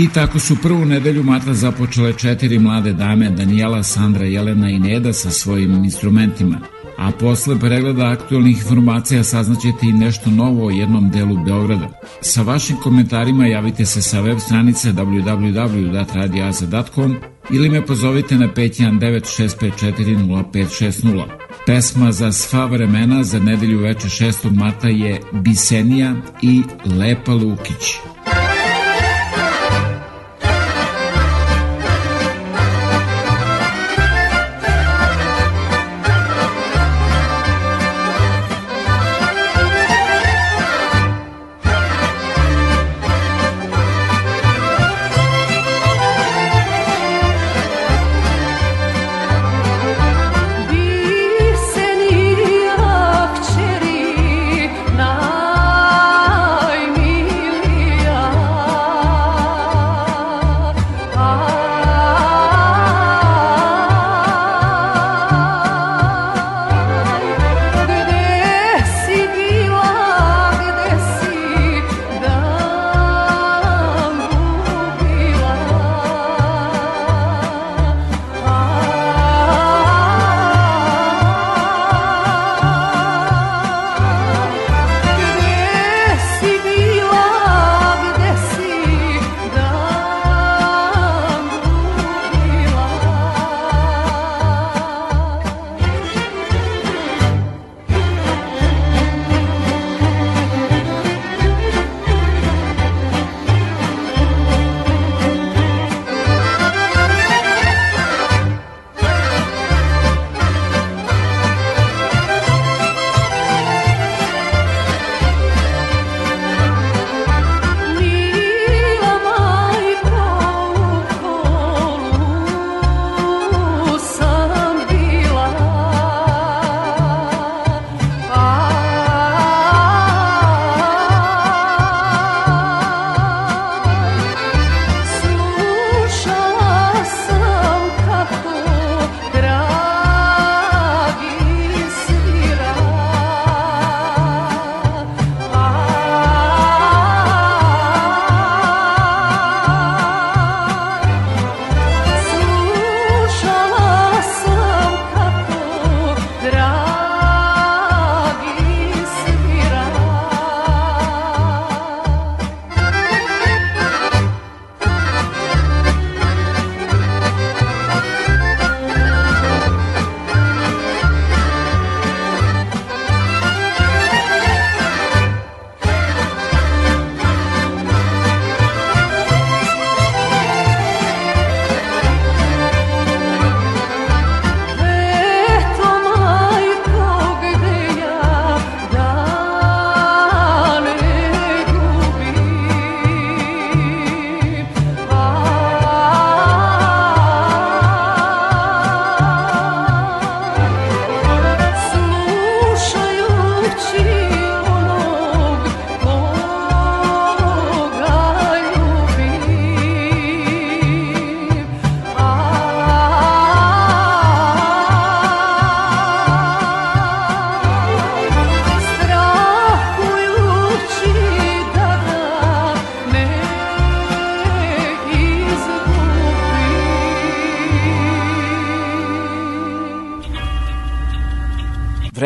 I tako su prvu nedelju mata započele četiri mlade dame, Danijela, Sandra, Jelena i Neda sa svojim instrumentima. A posle pregleda aktualnih informacija saznaćete i nešto novo o jednom delu Beograda. Sa vašim komentarima javite se sa web stranice www.radiaza.com ili me pozovite na 519 654 0560. Pesma za sva vremena za nedelju veče 6. marta je Bisenija i Lepa Lukić.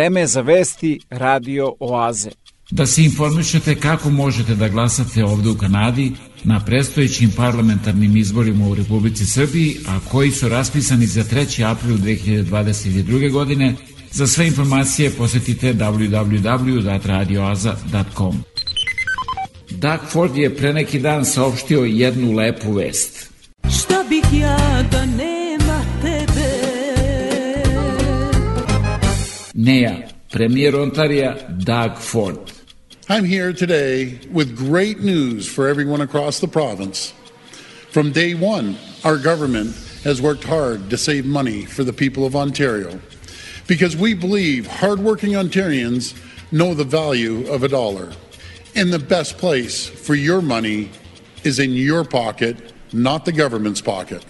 Vreme je za vesti Radio Oaze. Da se informišete kako možete da glasate ovde u Kanadi na predstojećim parlamentarnim izborima u Republici Srbiji, a koji su raspisani za 3. april 2022. godine, za sve informacije posetite www.radioaza.com. Doug Ford je pre neki dan saopštio jednu lepu vest. Šta bih ja da nema Ne ja, premijer Ontarija Doug Ford. I'm here today with great news for everyone across the province. From day one, our government has worked hard to save money for the people of Ontario because we believe hardworking Ontarians know the value of a dollar. And the best place for your money is in your pocket, not the government's pocket.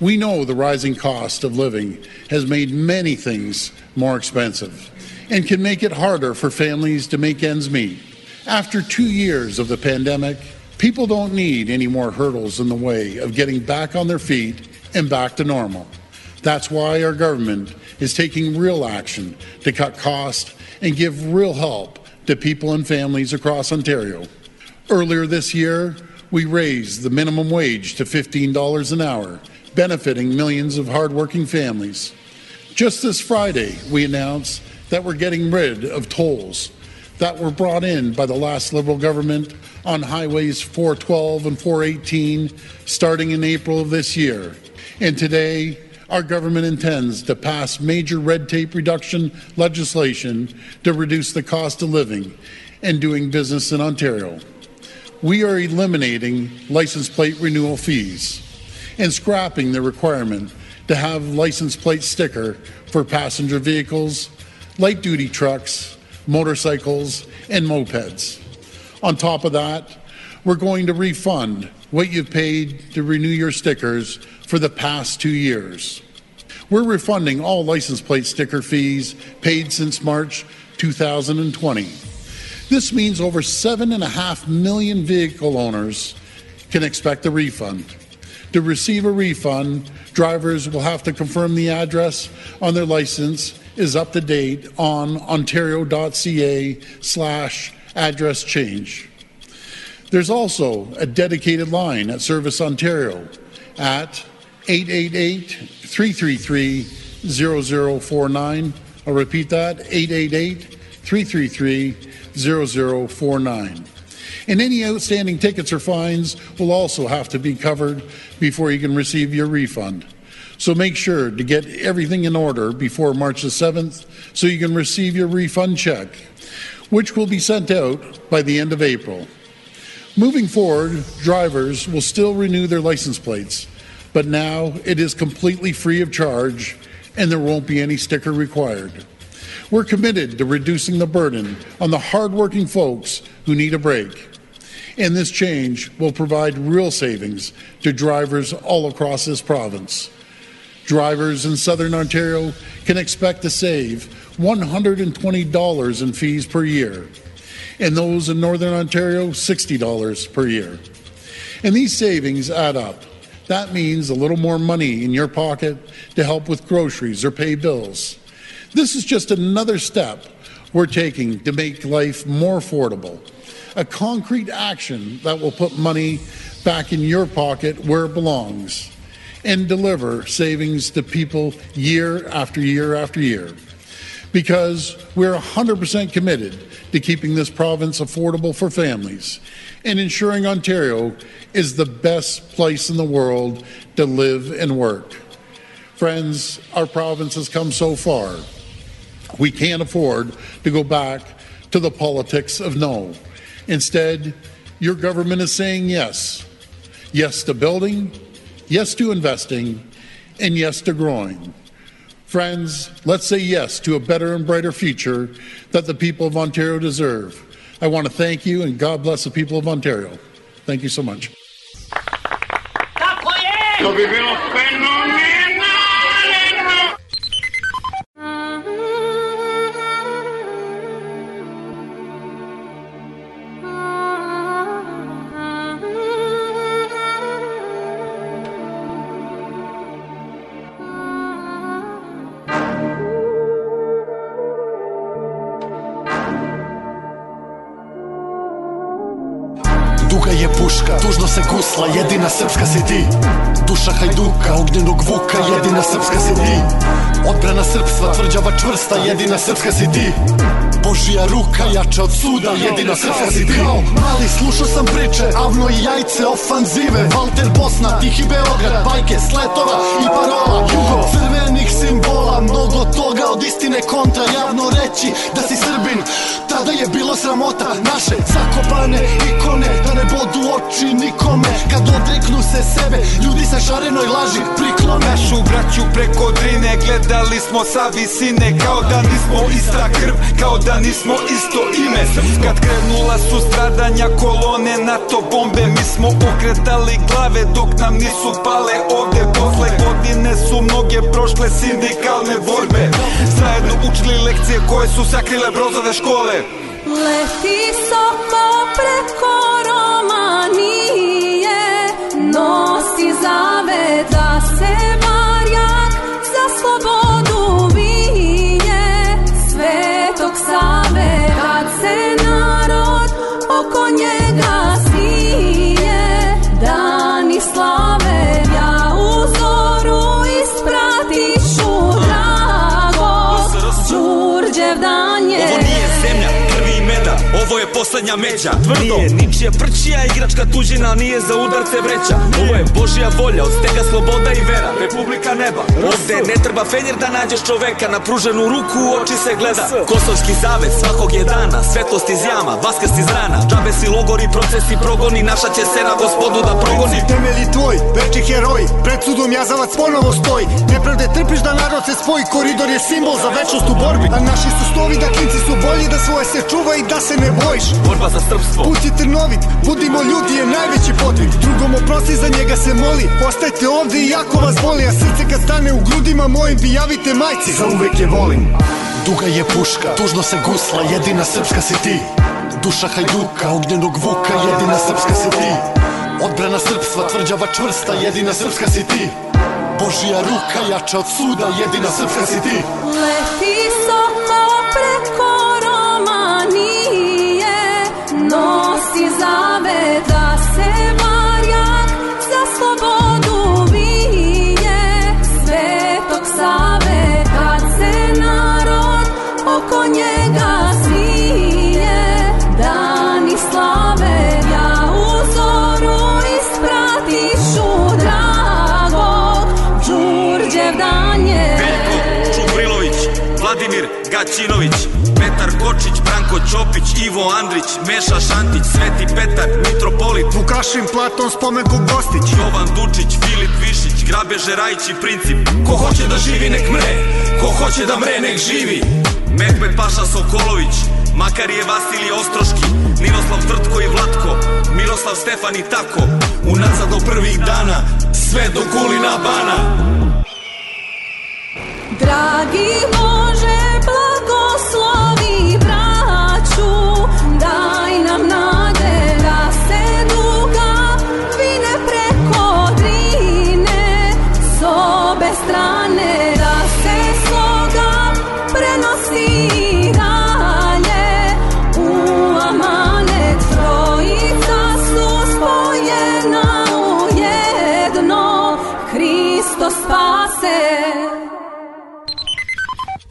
We know the rising cost of living has made many things more expensive and can make it harder for families to make ends meet. After two years of the pandemic, people don't need any more hurdles in the way of getting back on their feet and back to normal. That's why our government is taking real action to cut costs and give real help to people and families across Ontario. Earlier this year, we raised the minimum wage to $15 an hour, benefiting millions of hardworking families. Just this Friday, we announced that we're getting rid of tolls that were brought in by the last Liberal government on highways 412 and 418 starting in April of this year. And today, our government intends to pass major red tape reduction legislation to reduce the cost of living and doing business in Ontario. We are eliminating license plate renewal fees and scrapping the requirement to have license plate sticker for passenger vehicles, light duty trucks, motorcycles, and mopeds. On top of that, we're going to refund what you've paid to renew your stickers for the past two years. We're refunding all license plate sticker fees paid since March 2020. This means over 7.5 million vehicle owners can expect a refund. To receive a refund, drivers will have to confirm the address on their license is up to date on ontario.ca slash address change. There's also a dedicated line at Service Ontario at 888 333 0049. I'll repeat that 888 333 0049. And any outstanding tickets or fines will also have to be covered before you can receive your refund. So make sure to get everything in order before March the 7th so you can receive your refund check, which will be sent out by the end of April. Moving forward, drivers will still renew their license plates, but now it is completely free of charge and there won't be any sticker required. We're committed to reducing the burden on the hardworking folks who need a break. And this change will provide real savings to drivers all across this province. Drivers in Southern Ontario can expect to save $120 in fees per year, and those in Northern Ontario, $60 per year. And these savings add up. That means a little more money in your pocket to help with groceries or pay bills. This is just another step we're taking to make life more affordable. A concrete action that will put money back in your pocket where it belongs and deliver savings to people year after year after year. Because we're 100% committed to keeping this province affordable for families and ensuring Ontario is the best place in the world to live and work. Friends, our province has come so far. We can't afford to go back to the politics of no. Instead, your government is saying yes. Yes to building, yes to investing, and yes to growing. Friends, let's say yes to a better and brighter future that the people of Ontario deserve. I want to thank you and God bless the people of Ontario. Thank you so much. Jedina srpska si ti Duša hajduka, ognjenog vuka, jedina srpska si ti. Odbrana srpstva, tvrđava čvrsta, jedina srpska si ti. Božija ruka, jača od suda, jedina srpska si ti. Mali slušao sam priče, avno i jajce, ofanzive. Walter Bosna, Tihi Beograd, bajke, sletova i parola. Jugo, crvenih simbola, mnogo toga od istine kontra. Javno reći da si Srbin, tada je bilo sramota. Naše zakopane ikone, da ne bodu oči nikome. Kad odreknu se sebe, ljudi sa šarenoj laži priklone. Našu braću preko drine gledali smo sa visine Kao da nismo ista krv, kao da nismo isto ime. Kad krenula su stradanja kolone NATO bombe Mi smo okretali glave dok nam nisu pale ovde. Posle godine su mnoge prošle sindikalne borbe. Zajedno učili lekcije koje su sakrile brozove škole. Leti soko preko Romanije Nosi poslednja međa Tvrdo, nije ničija prčija igračka tuđina, nije za udarce vreća. Ovo je Božja volja, od stega sloboda i vera, Republika neba. Ovde ne treba fenjer da nađeš čoveka, na pruženu ruku u oči se gleda. Kosovski zavez svakog je dana, svetlost iz jama, vaskast iz rana. Džabe si logori, procesi, progoni, naša će se na gospodu da progoni. Temeli tvoj, veći heroj, pred sudom jazavac ponovo stoji. Nepravde trpiš da narod se spoji, koridor je simbol za večnost u borbi. A naši su stovi da klinci su bolji, da svoje se čuva i da se ne bojiš Borba za srpstvo. Put je trnovit, budimo ljudi je najveći podvig Drugom oprosti, za njega se moli. Ostajte ovde i jako vas boli A srce kad stane u grudima mojim vi javite majci. Za uvek je volim. Duga je puška, tužno se gusla, jedina srpska si ti. Duša hajduka, ognjenog vuka, jedina srpska si ti. Odbrana srpstva, tvrđava čvrsta, jedina srpska si ti. Božija ruka jača od suda, jedina srpska si ti. Leti soko preko Nosi zavet da se Marjak za slobodu bije Svetog Save kad se narod oko njega svije Dani slave ja u zoru ispratišu dragog Đurđev dan je Veljko Čubrilović, Vladimir Gaćinović, Petar Kočić, Branko Ćopić, Ivo Andrić, Meša Šantić, Sveti Petar, Mitropolit, Vukašin Platon, spomenku Gostić Jovan Dučić, Filip Višić, Grabeže Rajić i Princip. Ko hoće da živi nek mre, ko hoće da mre nek živi. Mehmet Paša Sokolović, Makarije Vasilije Ostroški, Niroslav Trtko i Vlatko, Miroslav Stefan i tako. Unazad do prvih dana, sve do kulina bana. Dragi Bože,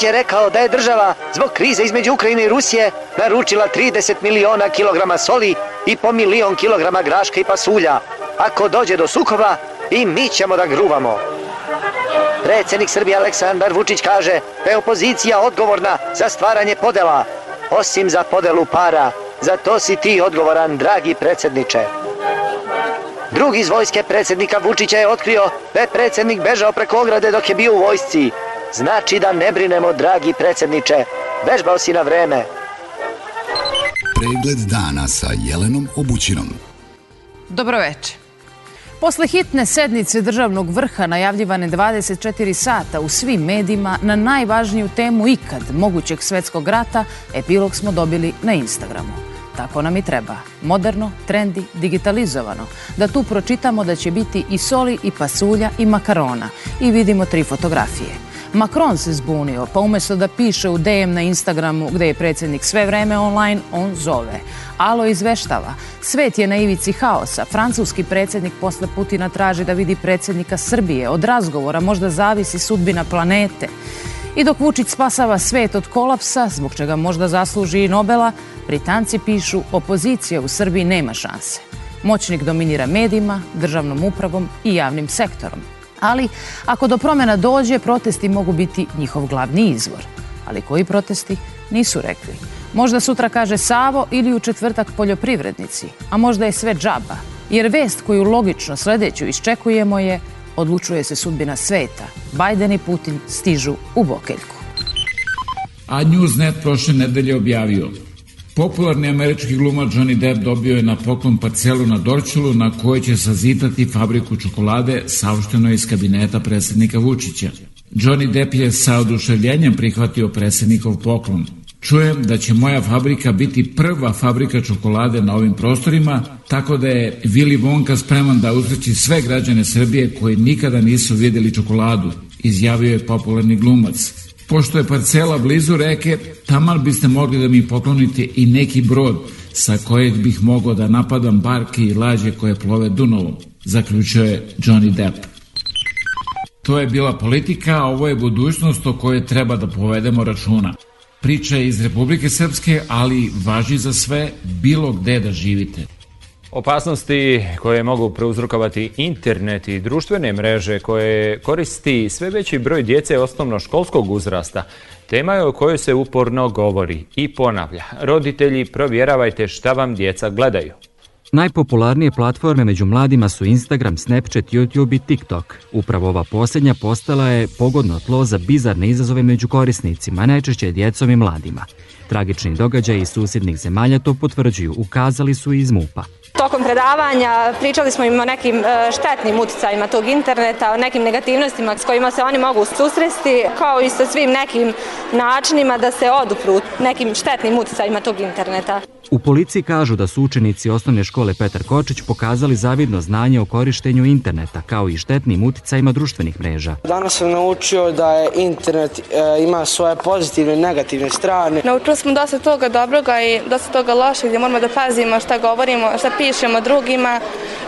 Vučić je rekao da je država zbog krize između Ukrajine i Rusije naručila 30 miliona kilograma soli i po milion kilograma graška i pasulja. Ako dođe do sukoba, i mi ćemo da gruvamo. Predsjednik Srbije Aleksandar Vučić kaže da je opozicija odgovorna za stvaranje podela, osim za podelu para. Za to si ti odgovoran, dragi predsjedniče. Drugi iz vojske predsjednika Vučića je otkrio da je predsjednik bežao preko ograde dok je bio u vojsci. Znači da ne brinemo, dragi predsjedniče. Vežbao si na vreme. Pregled dana sa Jelenom Obućinom. Dobro veče. Posle hitne sednice državnog vrha najavljivane 24 sata u svim medijima na najvažniju temu ikad mogućeg svetskog rata, epilog smo dobili na Instagramu. Tako nam i treba. Moderno, trendi, digitalizovano. Da tu pročitamo da će biti i soli i pasulja i makarona. I vidimo tri fotografije. Macron se zbunio, pa umesto da piše u DM na Instagramu gde je predsjednik sve vreme online, on zove. Alo izveštava. Svet je na ivici haosa. Francuski predsjednik posle Putina traži da vidi predsjednika Srbije. Od razgovora možda zavisi sudbina planete. I dok Vučić spasava svet od kolapsa, zbog čega možda zasluži i Nobela, Britanci pišu opozicija u Srbiji nema šanse. Moćnik dominira medijima, državnom upravom i javnim sektorom. Ali, ako do promjena dođe, protesti mogu biti njihov glavni izvor. Ali koji protesti? Nisu rekli. Možda sutra kaže Savo ili u četvrtak poljoprivrednici, a možda je sve džaba. Jer vest koju logično sledeću iščekujemo je odlučuje se sudbina sveta. Biden i Putin stižu u Bokeljku. A Newsnet prošle nedelje objavio Popularni američki glumac Johnny Depp dobio je na poklon parcelu na Dorčulu na kojoj će sazitati fabriku čokolade saopšteno iz kabineta predsjednika Vučića. Johnny Depp je sa oduševljenjem prihvatio predsjednikov poklon. Čujem da će moja fabrika biti prva fabrika čokolade na ovim prostorima, tako da je Willy Wonka spreman da usreći sve građane Srbije koji nikada nisu vidjeli čokoladu, izjavio je popularni glumac. Pošto je parcela blizu reke, taman biste mogli da mi poklonite i neki brod sa kojeg bih mogao da napadam barke i lađe koje plove Dunavom, zaključio je Johnny Depp. To je bila politika, a ovo je budućnost o kojoj treba da povedemo računa. Priča je iz Republike Srpske, ali važi za sve bilo gde da živite. Opasnosti koje mogu prouzrokovati internet i društvene mreže koje koristi sve veći broj djece osnovnoškolskog uzrasta, tema je o kojoj se uporno govori i ponavlja. Roditelji, provjeravajte šta vam djeca gledaju. Najpopularnije platforme među mladima su Instagram, Snapchat, YouTube i TikTok. Upravo ova posljednja postala je pogodno tlo za bizarne izazove među korisnicima, najčešće djecom i mladima. Tragični događaj iz susjednih zemalja to potvrđuju, ukazali su i iz MUPA. Tokom predavanja pričali smo im o nekim e, štetnim uticajima tog interneta, o nekim negativnostima s kojima se oni mogu susresti, kao i sa svim nekim načinima da se odupru nekim štetnim uticajima tog interneta. U policiji kažu da su učenici osnovne škole Petar Kočić pokazali zavidno znanje o korištenju interneta kao i štetnim uticajima društvenih mreža. Danas sam naučio da je internet e, ima svoje pozitivne i negativne strane. Naučili smo dosta toga dobroga i dosta toga lošeg gdje moramo da pazimo šta govorimo, šta pišemo drugima,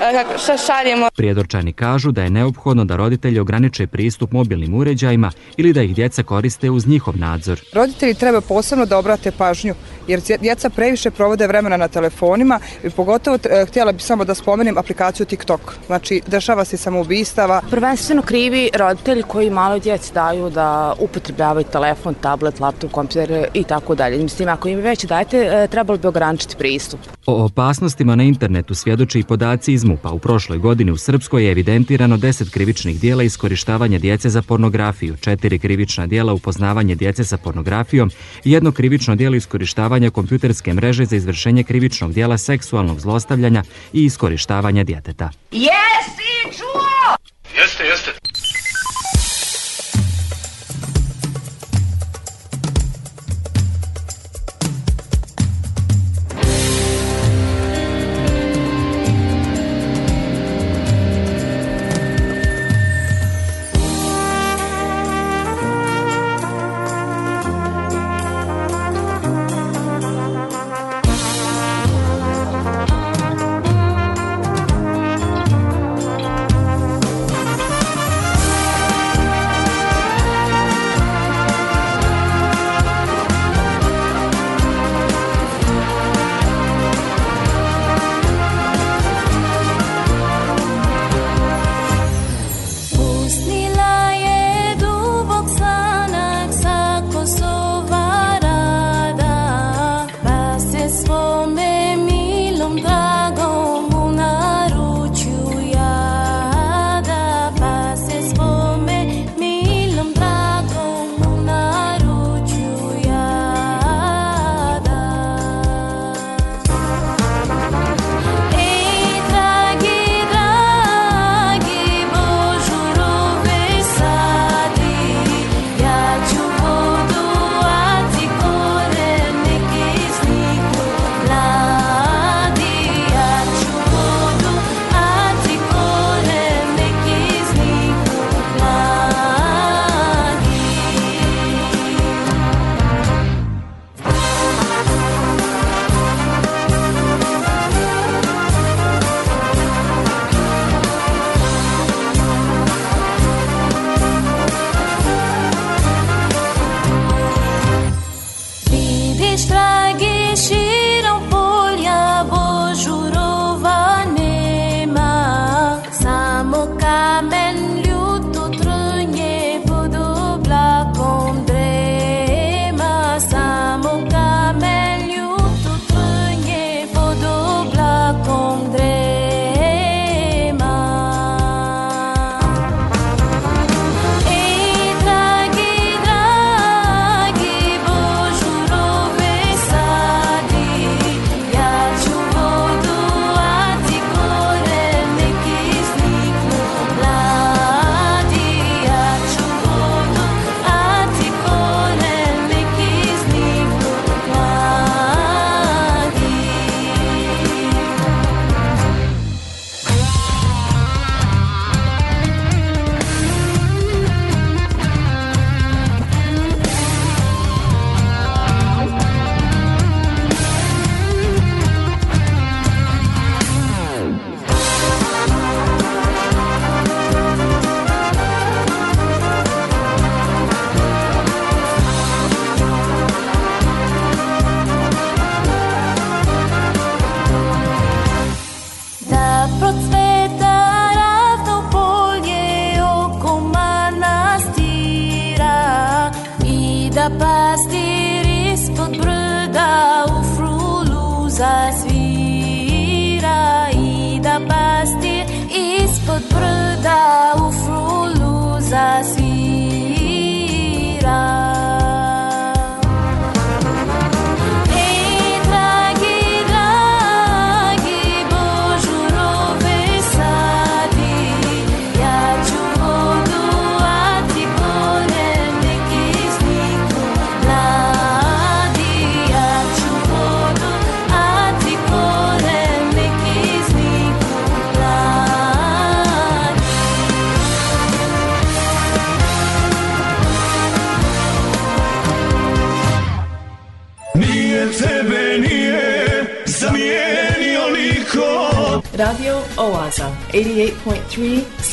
e, šta šaljemo. Prijedorčani kažu da je neophodno da roditelji ograniče pristup mobilnim uređajima ili da ih djeca koriste uz njihov nadzor. Roditelji treba posebno da obrate pažnju jer djeca previše provode vremena na telefonima i pogotovo e, htjela bi samo da spomenem aplikaciju TikTok. Znači, dešava se samoubistava. Prvenstveno krivi roditelji koji malo djeci daju da upotrebljavaju telefon, tablet, laptop, kompjuter i tako dalje. Mislim, ako im već dajete, e, trebalo bi ograničiti pristup. O opasnostima na internetu svjedoče i podaci iz MUPA. U prošloj godini u Srpskoj je evidentirano 10 krivičnih dijela iskorištavanja djece za pornografiju, četiri krivična dijela upoznavanje djece sa pornografijom i jedno krivično dijelo iskorištavanja kompjuterske mreže za izvršenje krivičnog dijela seksualnog zlostavljanja i iskorištavanja djeteta. Jesi čuo? Jeste, jeste.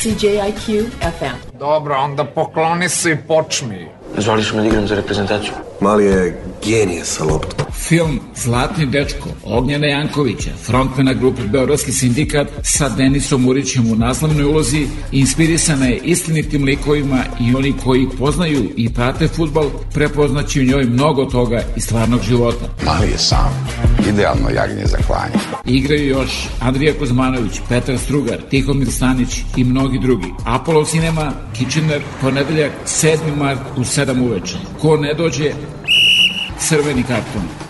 CJIQ FM. Dobro, onda pokloni se i počmi. Zvali me da igram za reprezentaciju. Mali je genije sa loptom. Film Zlatni dečko Ognjena Jankovića, frontmena grupe Beogradski sindikat sa Denisom Urićem u naslovnoj ulozi, inspirisana je istinitim likovima i oni koji poznaju i prate futbal prepoznaći u njoj mnogo toga iz stvarnog života. Mali je sam, idealno jagnje za klanje. Igraju još Andrija Kozmanović, Petar Strugar, Tihomir Stanić i mnogi drugi. Apollo Cinema, Kitchener, ponedeljak 7. mart u 7 uveče. Ko ne dođe, crveni karton.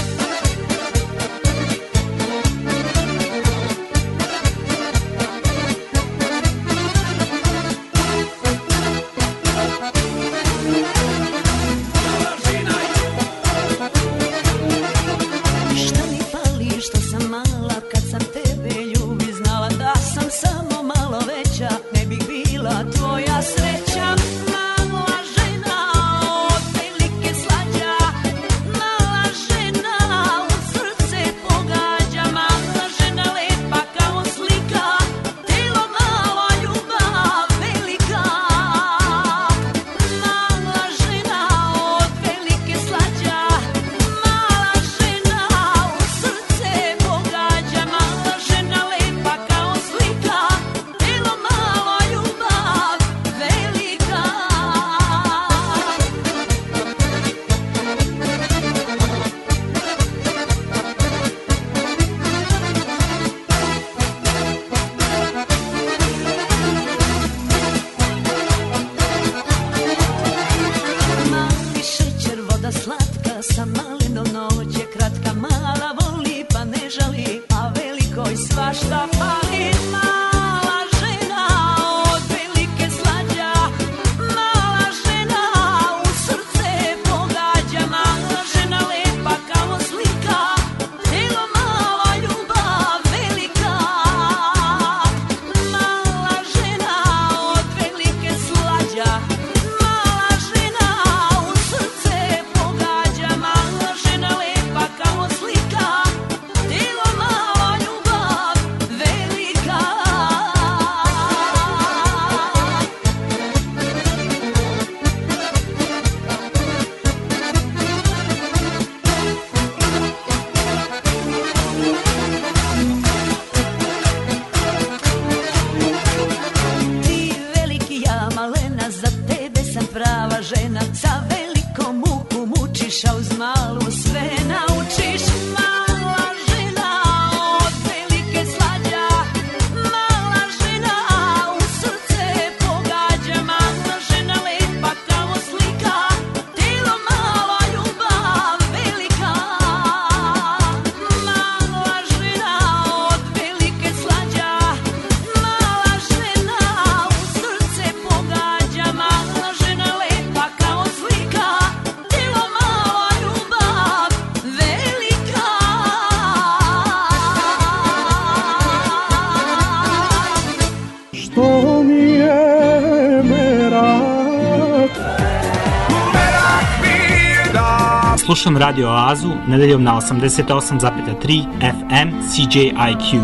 Slušam Radio Oazu nedeljom na 88,3 FM CJIQ.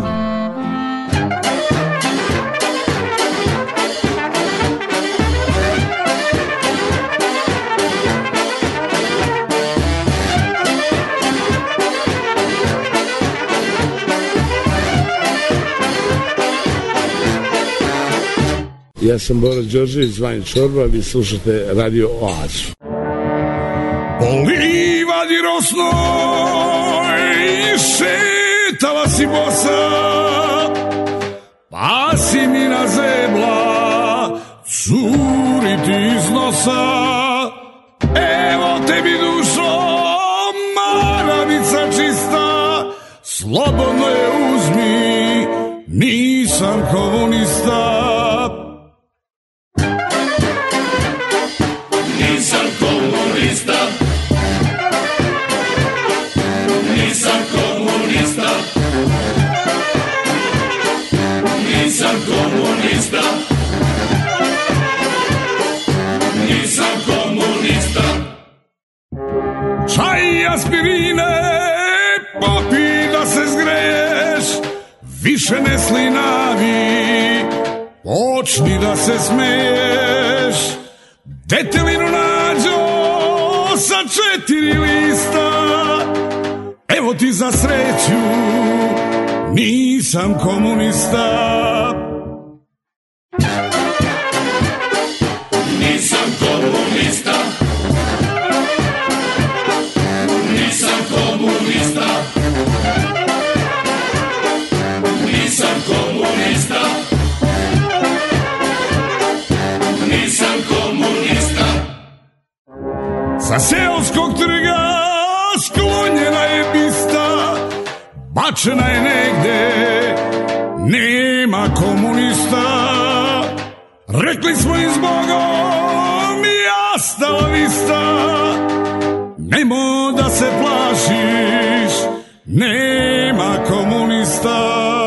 Ja sam Bora Đorđević, zvanj Čorba, vi slušate Radio Oazu. emoção. Sa seoskog trga sklonjena je bista, bačena je negde, nema komunista. Rekli smo im zbogom i ostala lista, nemo da se plašiš, nema komunista.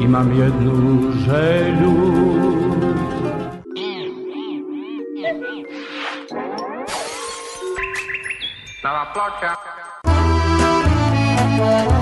Oaze. Imam jednu želju Nova ploča. Mesečina,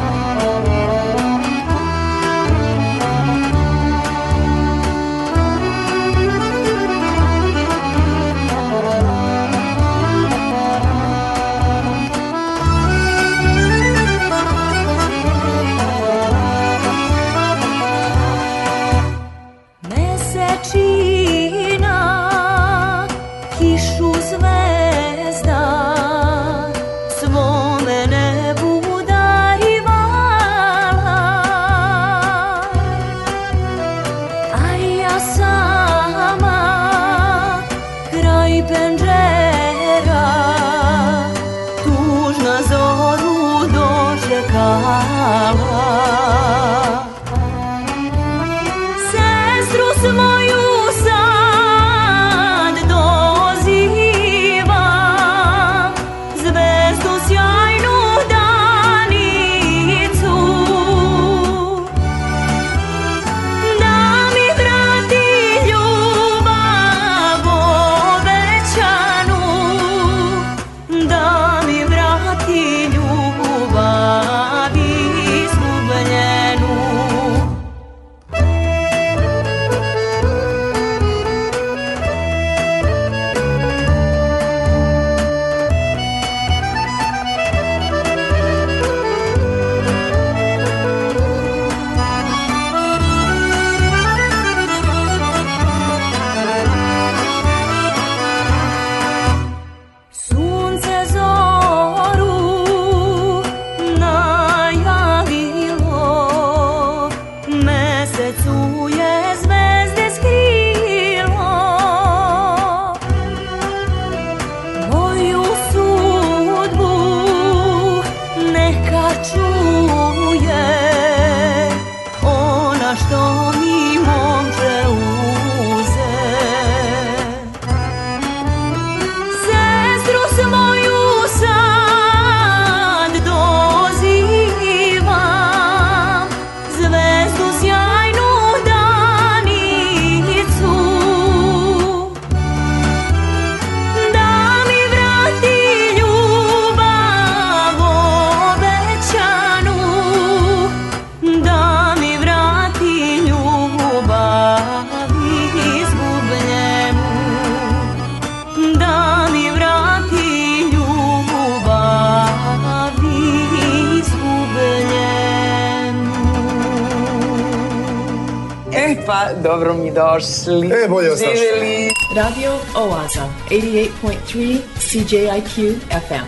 dobro mi došli. E, bolje vas našli. Radio Oaza, 88.3 CJIQ FM.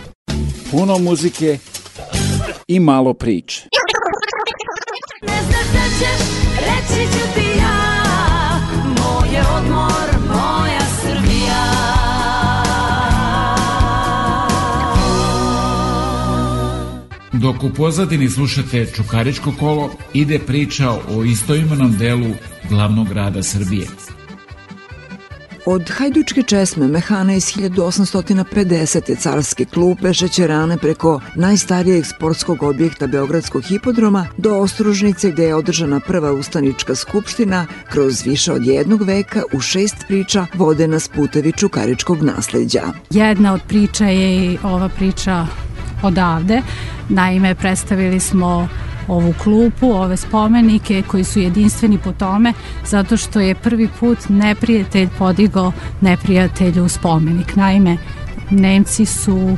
Puno muzike i malo priče. Ne znaš da ćeš, reći ću ti ja Moj je odmor, moja Srbija Dok u pozadini slušate Čukaričko kolo, ide priča o istoimenom delu glavnog grada Srbije. Od hajdučke česme mehana iz 1850. carske klupe šećerane preko najstarijeg sportskog objekta Beogradskog hipodroma do Ostružnice gde je održana prva ustanička skupština kroz više od jednog veka u šest priča vode nas putevi čukaričkog nasleđa. Jedna od priča je i ova priča odavde. Naime, predstavili smo ovu klupu, ove spomenike koji su jedinstveni po tome zato što je prvi put neprijatelj podigao neprijatelju spomenik. Naime, Nemci su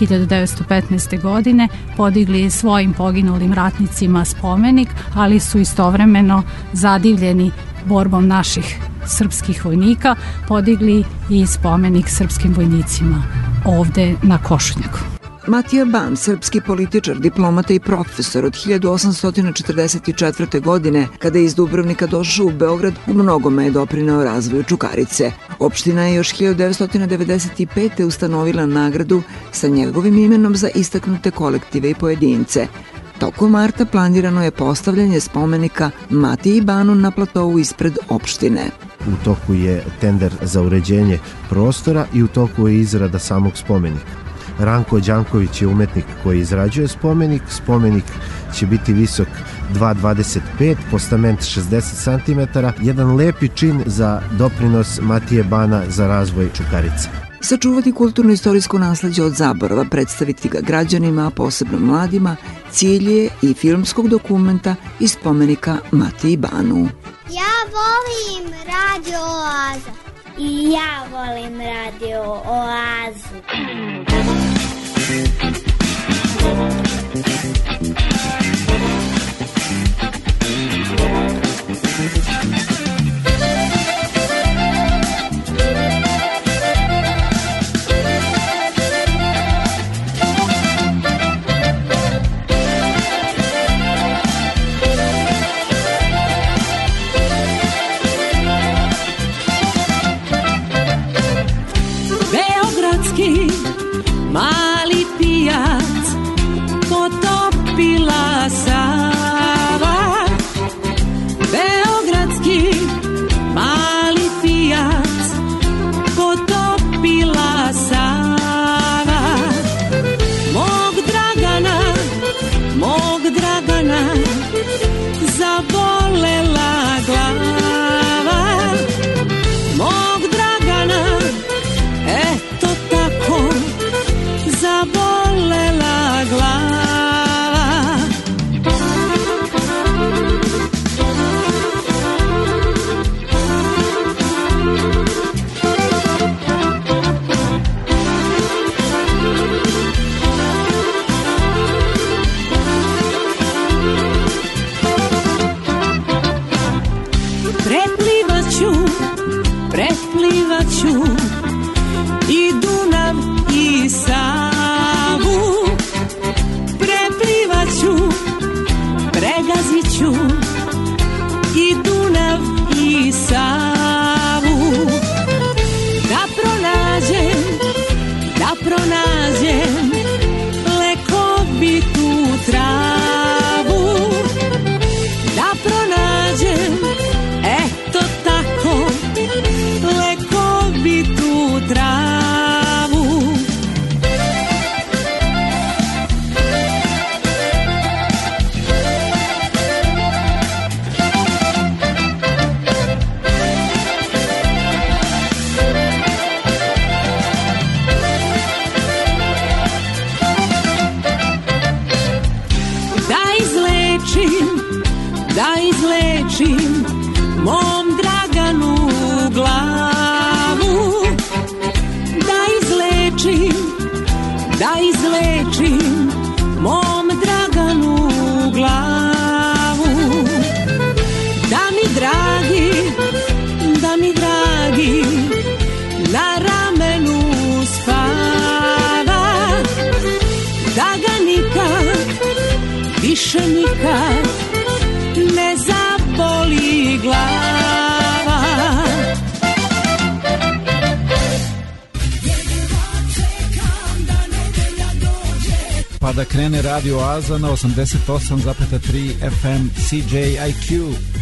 1915. godine podigli svojim poginulim ratnicima spomenik, ali su istovremeno zadivljeni borbom naših srpskih vojnika podigli i spomenik srpskim vojnicima ovde na Košunjaku. Matija Ban, srpski političar, diplomata i profesor od 1844. godine, kada je iz Dubrovnika došao u Beograd, u mnogome je doprinao razvoju Čukarice. Opština je još 1995. ustanovila nagradu sa njegovim imenom za istaknute kolektive i pojedince. Tokom marta planirano je postavljanje spomenika Matiji Banu na platovu ispred opštine. U toku je tender za uređenje prostora i u toku je izrada samog spomenika. Ranko Đanković je umetnik koji izrađuje spomenik. Spomenik će biti visok 2,25, postament 60 cm, jedan lepi čin za doprinos Matije Bana za razvoj Čukarice. Sačuvati kulturno-istorijsko nasledđe od zaborava, predstaviti ga građanima, a posebno mladima, cilj je i filmskog dokumenta i spomenika Matiji Banu. Ja volim Radio Oaza. I ja volim Radio Oazu. Na 88,3 FM CJIQ.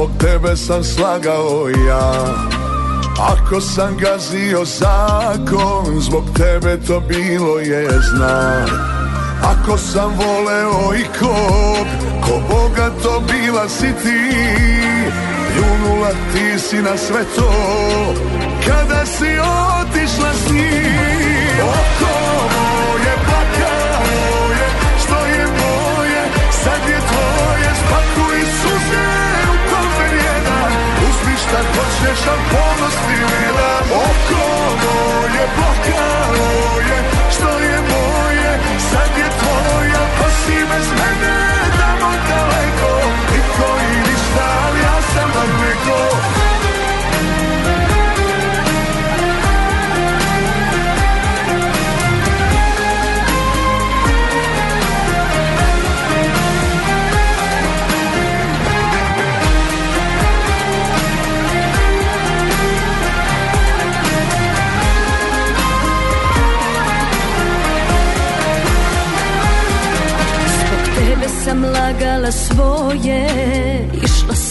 Zbog tebe sam slagao ja. Ako sam gazio zakon Zbog tebe to bilo je znak. Ako sam voleo i kog Ko Boga to bila si ti. Pljunula ti si na sve to. Kada si otišla s njim Uzmi šta hoćeš Al ponos ti ne dam Oko moje plakalo je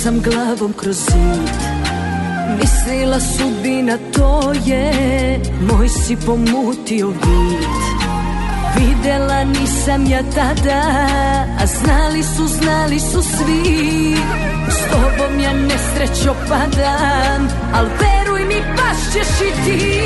sam glavom kroz zid. Mislila sudbina to je Moj si pomutio vid. Videla nisam ja tada A znali su, znali su svi. S tobom ja nesrećo padam Al veruj mi pašćeš i ti.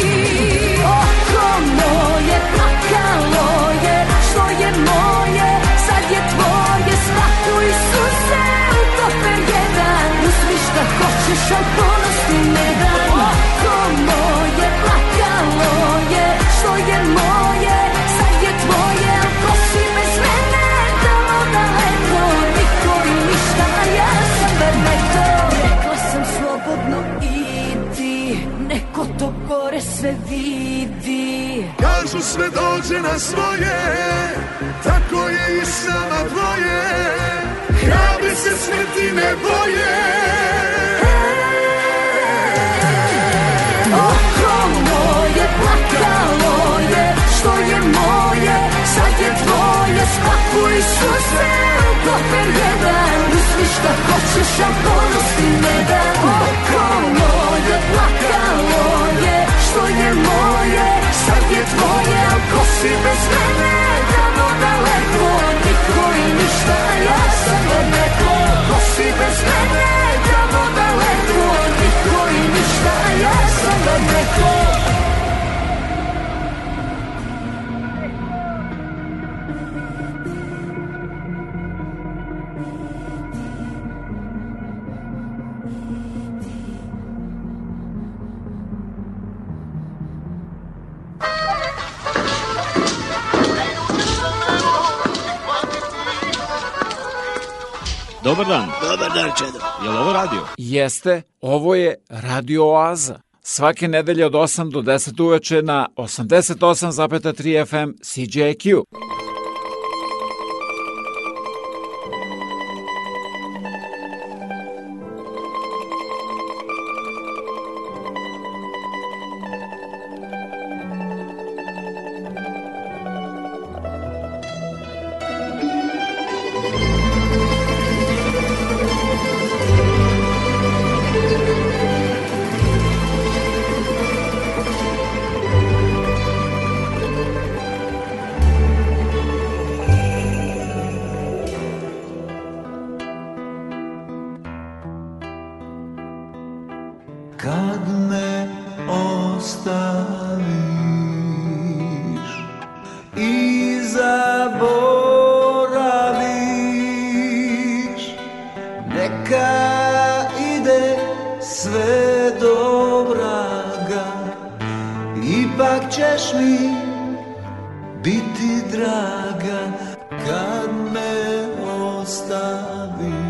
Oko moje plakalo je Što je moje Sad je tvoje Spakuj suze kofer jedan Uzmi šta hoćeš Al ponos ti ne dam Oko moje plakalo je Što je moje Sad je tvoje Al ko si bez mene? Tamo daleko Niko i ništa A ja sam neko. Rekla sam slobodno idi Neko to gore sve vidi. Kažu sve dođe na svoje Tako je i sama dvoje Hrabri se smrti ne boje Oko moje plakalo je Što je moje Sad je tvoje Spakuj suze u kofer jedan Uzmi šta hoćeš A ponos ti ne dam Oko moje plakalo je Što je moje Sad je tvoje Al ko si bez mene Dobar dan. Dobar dan, Čedo. Je li ovo radio? Jeste, ovo je Radio Oaza. Svake nedelje od 8 do 10 uveče na 88,3 FM CJQ. Biti draga kad me ostaviš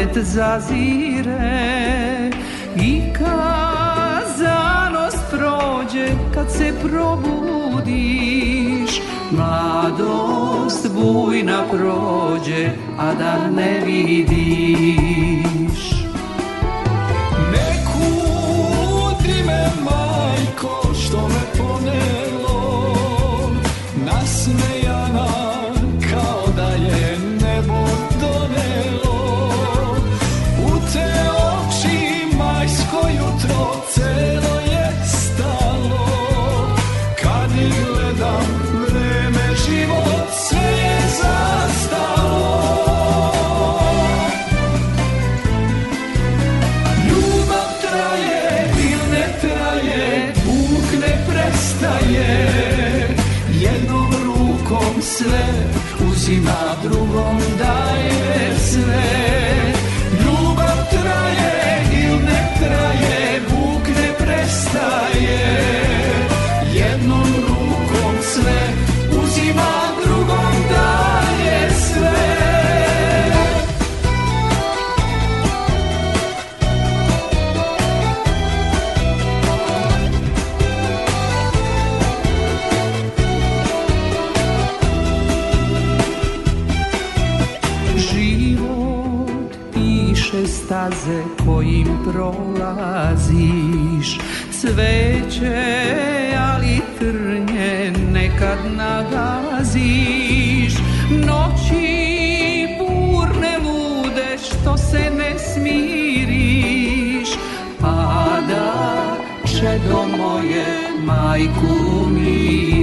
it's Zazie. Vreme život prolaziš. Cveće, ali trnje nekad nagaziš. Noći burne lude što se ne smiriš. Pada čedo moje majku miriš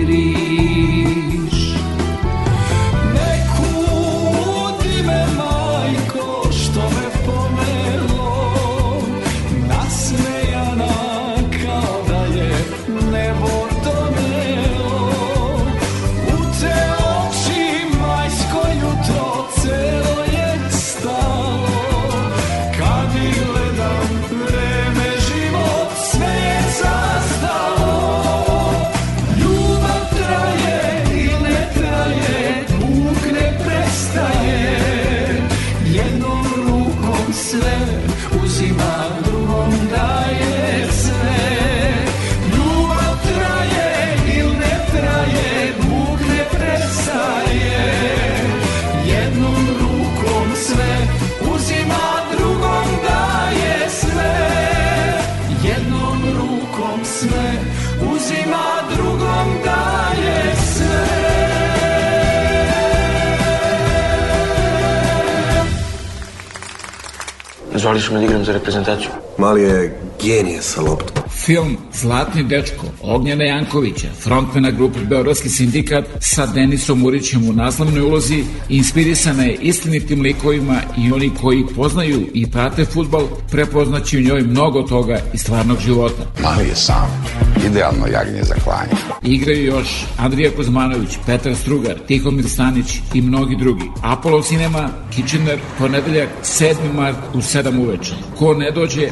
Zvališ me da igram za reprezentaciju. Mali je genije sa loptom. Film Zlatni dečko Ognjena Jankovića, frontmena grupe Beogradski sindikat sa Denisom Urićem u naslovnoj ulozi, inspirisana je istinitim likovima i oni koji poznaju i prate futbal prepoznaći u njoj mnogo toga iz stvarnog života. Mali je sam. Idealno jagnje za klanje. Igraju još Andrija Kuzmanović, Petar Strugar, Tihomir Stanić i mnogi drugi. Apollo Cinema, Kitchener, ponedeljak 7. mart u 7 uveče. Ko ne dođe,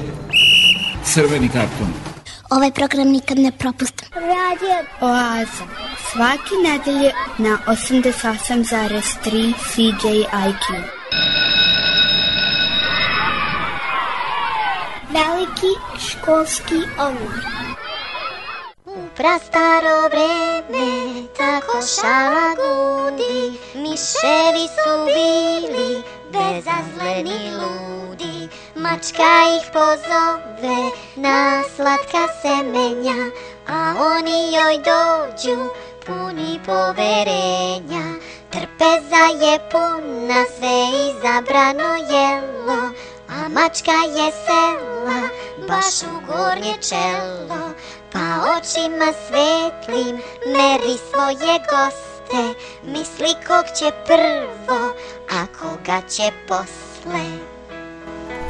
crveni karton. Ovaj program nikad ne propustim. Radio Oaza. Svaki nedelje na 88,3 CJIQ. Veliki školski omor. Prastaro vreme, tako šala gudi, miševi su bili, bezazleni ludi. Mačka ih pozove na slatka semenja, a oni joj dođu puni poverenja. Trpeza je puna, sve izabrano jelo, a mačka je sela, baš u gornje čelo. Pa očima svetlim meri svoje goste, misli kog će prvo, a koga će posle.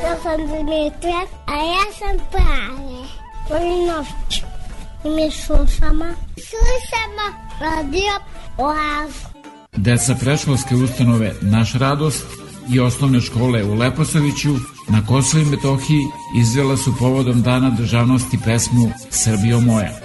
Ja sam Dimitra, a ja sam Prave. Volim noć. I mi slušamo. Slušamo radio Oazu. Deca preškolske ustanove Naš radost i osnovne škole u Leposaviću na Kosovo i Metohiji izvela su povodom Dana državnosti pesmu Srbijo moja.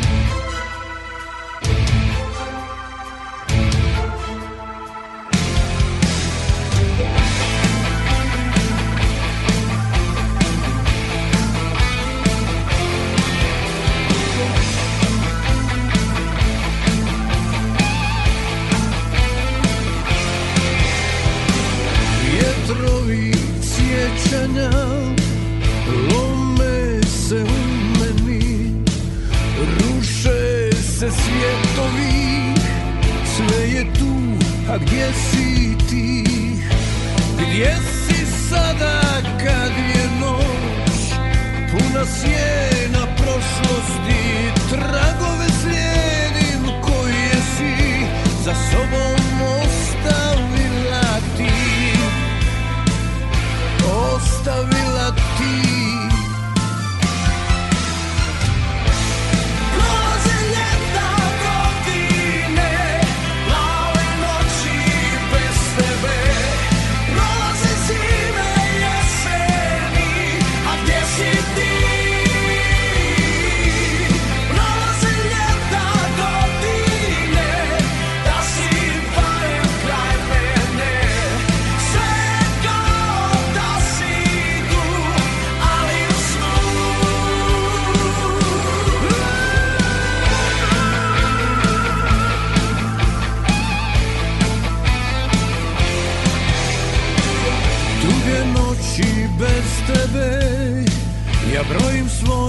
A gdje si ti? Gdje si sada kad je noć, puna sjena prošlosti Tragove slijedim koje si za sobom ostavila ti Ostavila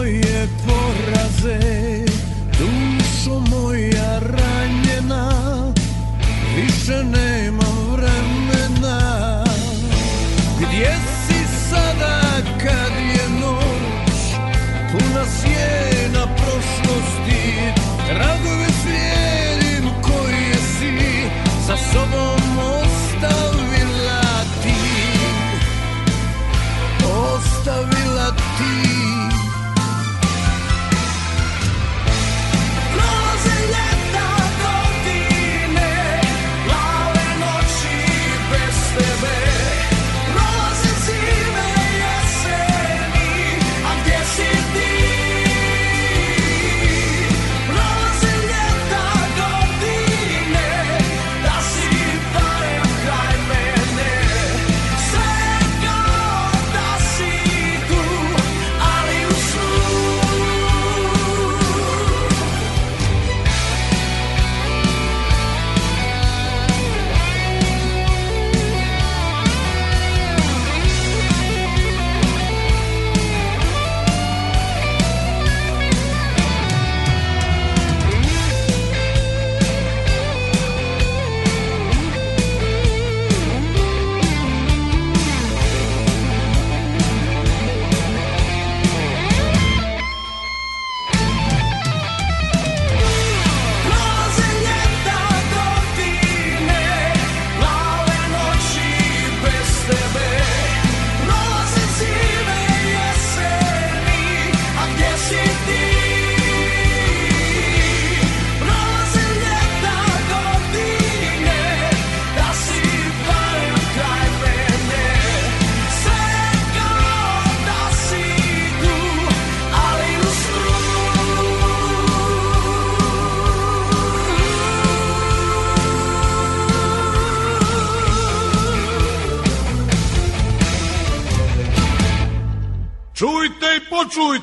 brojim svoje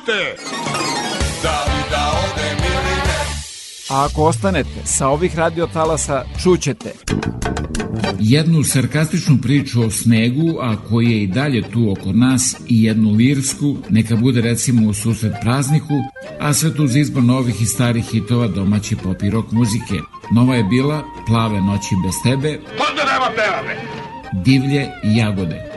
počujte! Da li da odem ili ne? A ako ostanete sa ovih radiotalasa, čućete jednu sarkastičnu priču o snegu, a koji je i dalje tu oko nas, i jednu lirsku, neka bude recimo u susret prazniku, a sve tu uz izbor novih i starih hitova domaće pop i rock muzike. Nova je bila Plave noći bez tebe, Pa da pevame! Divlje i jagode.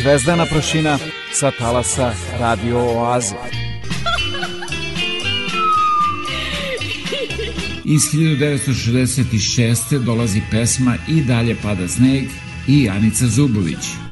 Zvezdana prašina sa talasa Radio Oaze. Iz 1966. dolazi pesma I dalje pada sneg i Anica Zubović.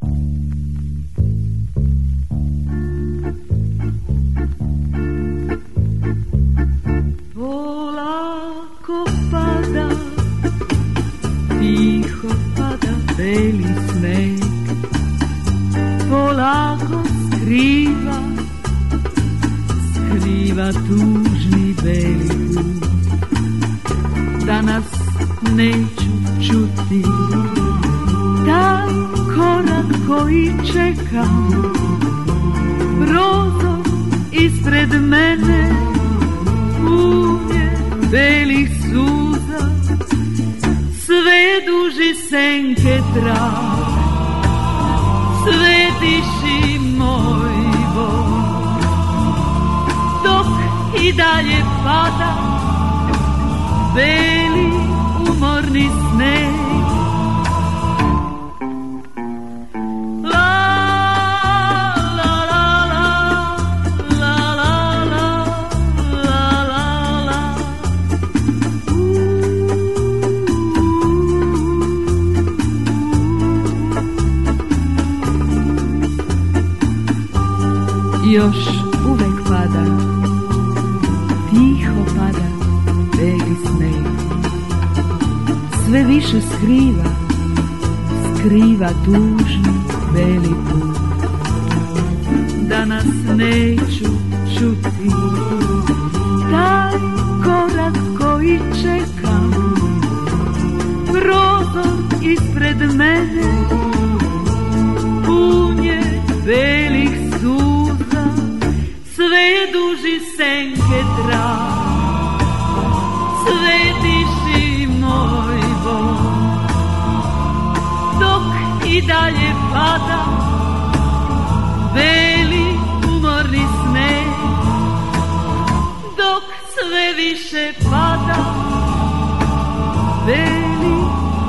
veli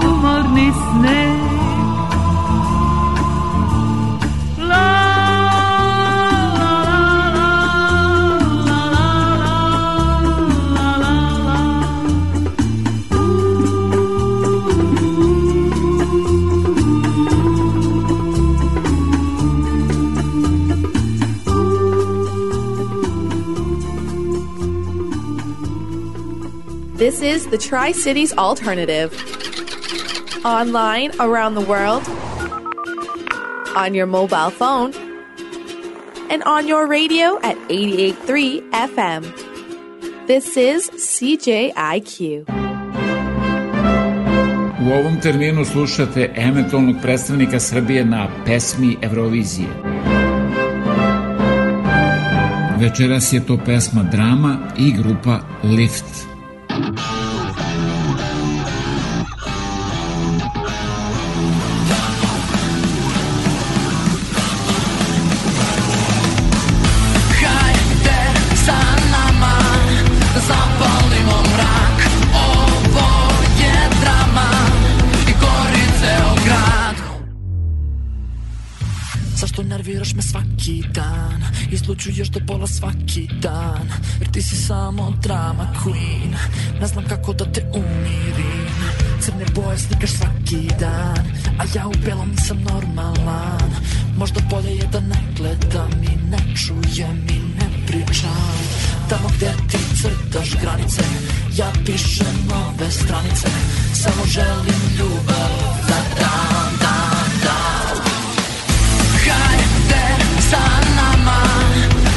umar nesne. This is the Tri Cities Alternative. Online around the world, on your mobile phone, and on your radio at 88.3 FM. This is CJIQ. U ovom terminu slušate eventualnog predstavnika Srbije na pesmi Eurovizije. Večeras je to pesma Drama i grupa Lift. Izlučuješ do pola svaki dan Jer ti si samo drama queen. Ne znam kako da te umirim Crne boje slikaš svaki dan A ja u belom nisam normalan. Možda bolje je da ne gledam i ne čujem i ne pričam. Tamo gde ti crtaš granice Ja pišem nove stranice. Samo želim ljubav da dam,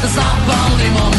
the softball anymore.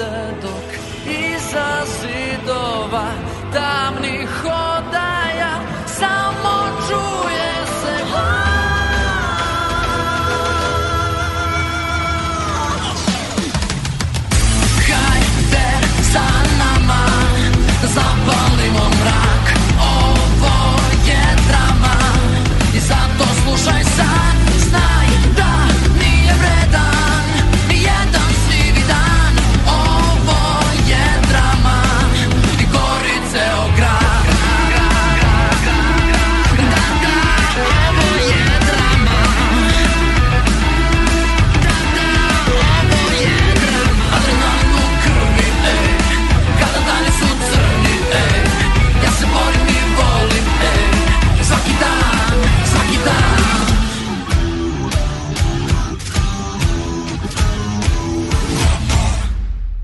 the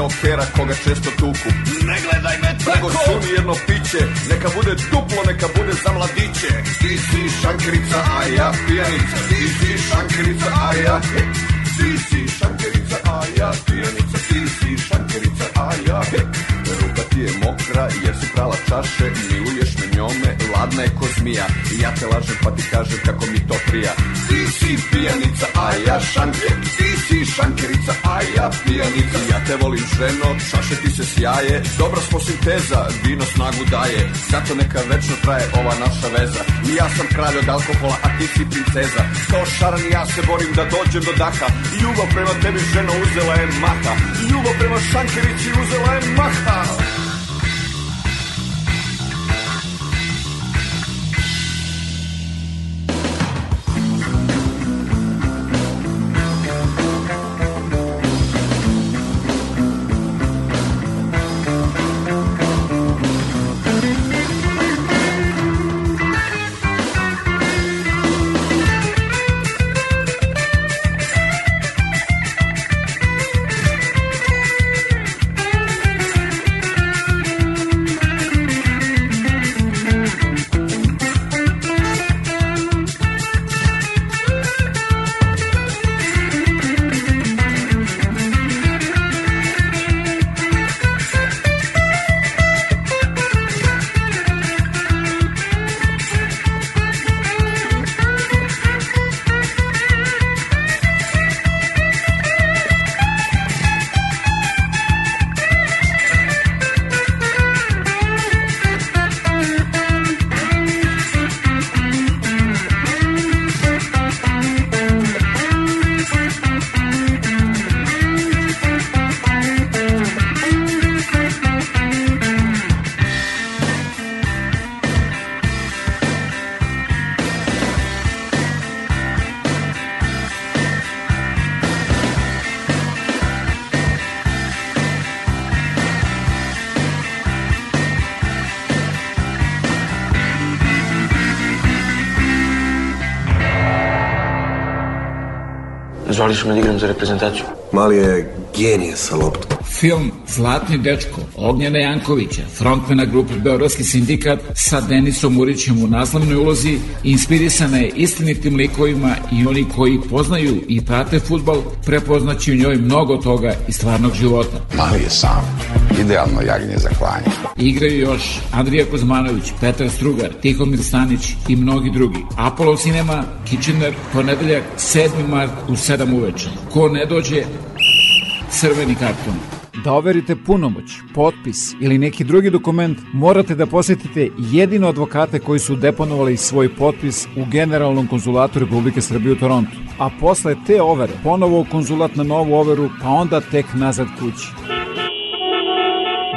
kao pera koga češ sjaje Dobra smo sinteza, vino snagu daje. Zato neka večno traje ova naša veza. I ja sam kralj od alkohola, a ti si princeza. Kao šaran ja se borim da dođem do daka Ljubav prema tebi ženo uzela je maha. Ljubav prema Šankevići uzela je maha. Zvali su me da igram za reprezentaciju. Mali je genije sa loptom. Film Zlatni dečko Ognjena Jankovića, frontmena grupe Beogradski sindikat sa Denisom Murićem u naslovnoj ulozi, inspirisana je istinitim likovima i oni koji poznaju i prate futbal prepoznaći u njoj mnogo toga iz stvarnog života. Mali je sam, idealno jagnje za klanje. Igraju još Andrija Kuzmanović, Petar Strugar, Tihomir Stanić i mnogi drugi. Apollo Cinema, Kitchener, ponedeljak 7. mart u 7 uveče. Ko ne dođe, crveni karton. Da overite punomoć, potpis ili neki drugi dokument, morate da posetite jedino advokate koji su deponovali svoj potpis u Generalnom konzulatu Republike Srbije u Torontu. A posle te overe, ponovo u konzulat na novu overu, pa onda tek nazad kući.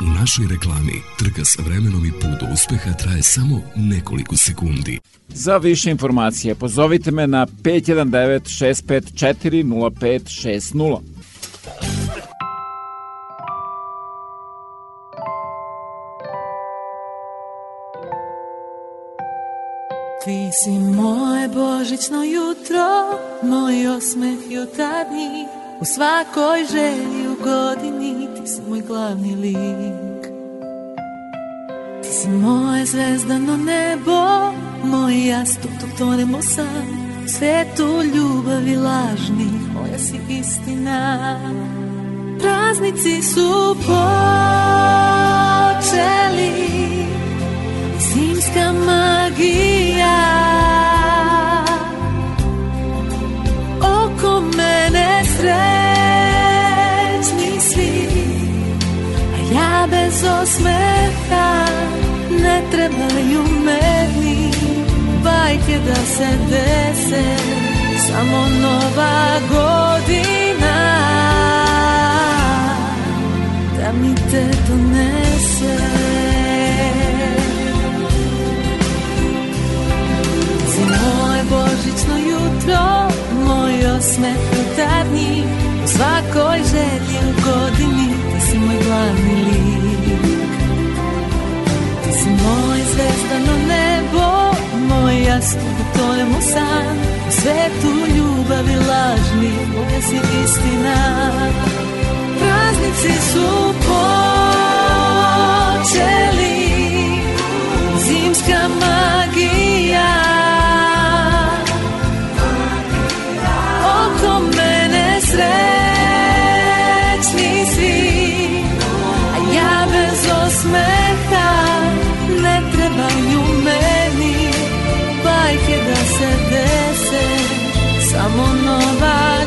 U našoj reklami trka s vremenom i put do uspeha traje samo nekoliko sekundi. Za više informacije pozovite me na 519 654 0560. Ti si moje božićno jutro, moj osmeh jutarnji, u svakoj želji godini ti si moj glavni lik. Ti si moje zvezdano nebo, moj jastuk dok tonemo sam, svetu ljubavi lažnih, moja si istina. Praznici su počeli, zimska magija oko mene srećni osmeha ne trebaju meni. Bajke da se dese samo nova godina. Da mi te donese. Si moje božićno jutro, moj osmeh jutarnji, u svakoj želji u godini, si moj glavni lik. Ti si moj zvezdano nebo, moj jasno da tonem u san, u svetu ljubavi lažni, moja si istina. Praznici su počeli, zimska magija samo nova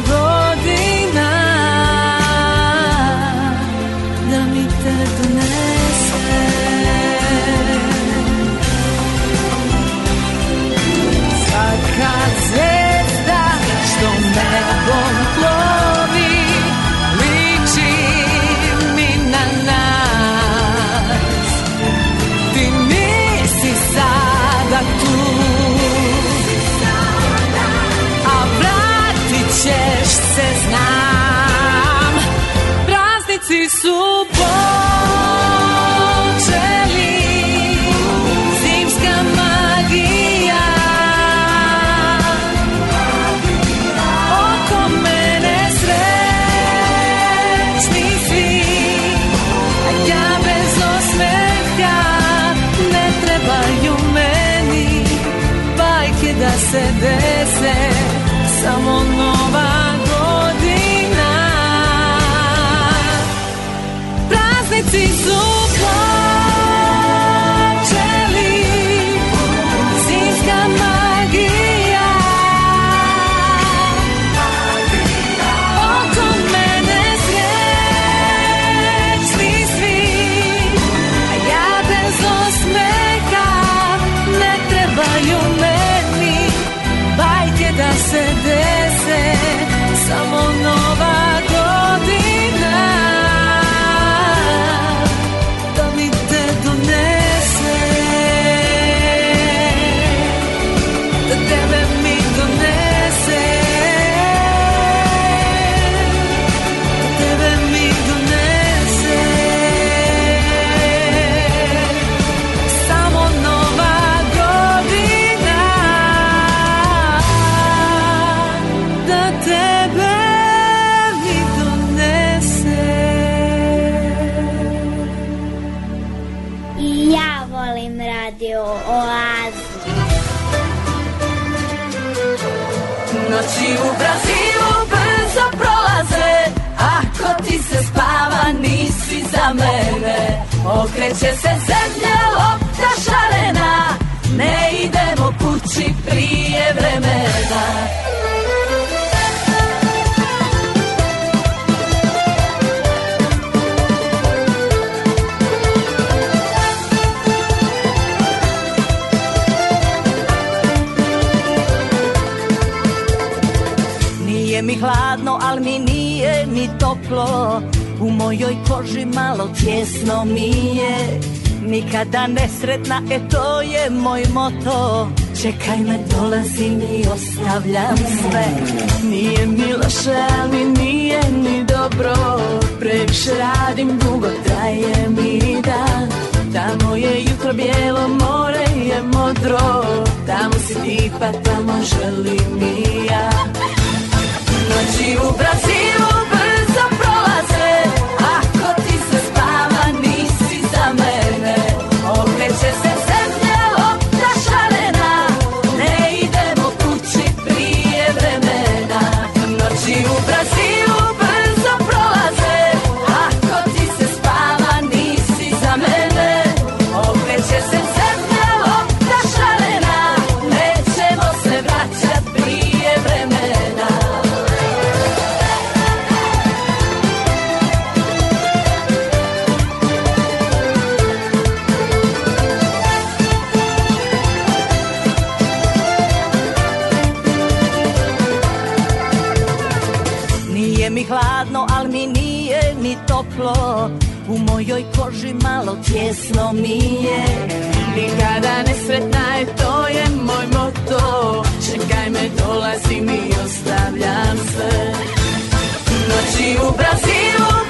Okreće se zemlja lopta šarena Ne idemo kući prije vremena mi hladno, al mi nije ni toplo. U mojoj koži malo tjesno mi je. Nikada nesretna, e to je moj moto. Čekaj me, dolazim i ostavljam sve. Nije mi loše, al mi nije ni dobro. Previše radim, dugo traje mi dan. Tamo je jutro bijelo, more je modro. Tamo si ti, pa tamo želim i ja Noći u Brazilu mojoj koži malo tjesno mi je. Nikada nesretna je, to je moj moto. Čekaj me, dolazim i ostavljam sve. Noći u Brazilu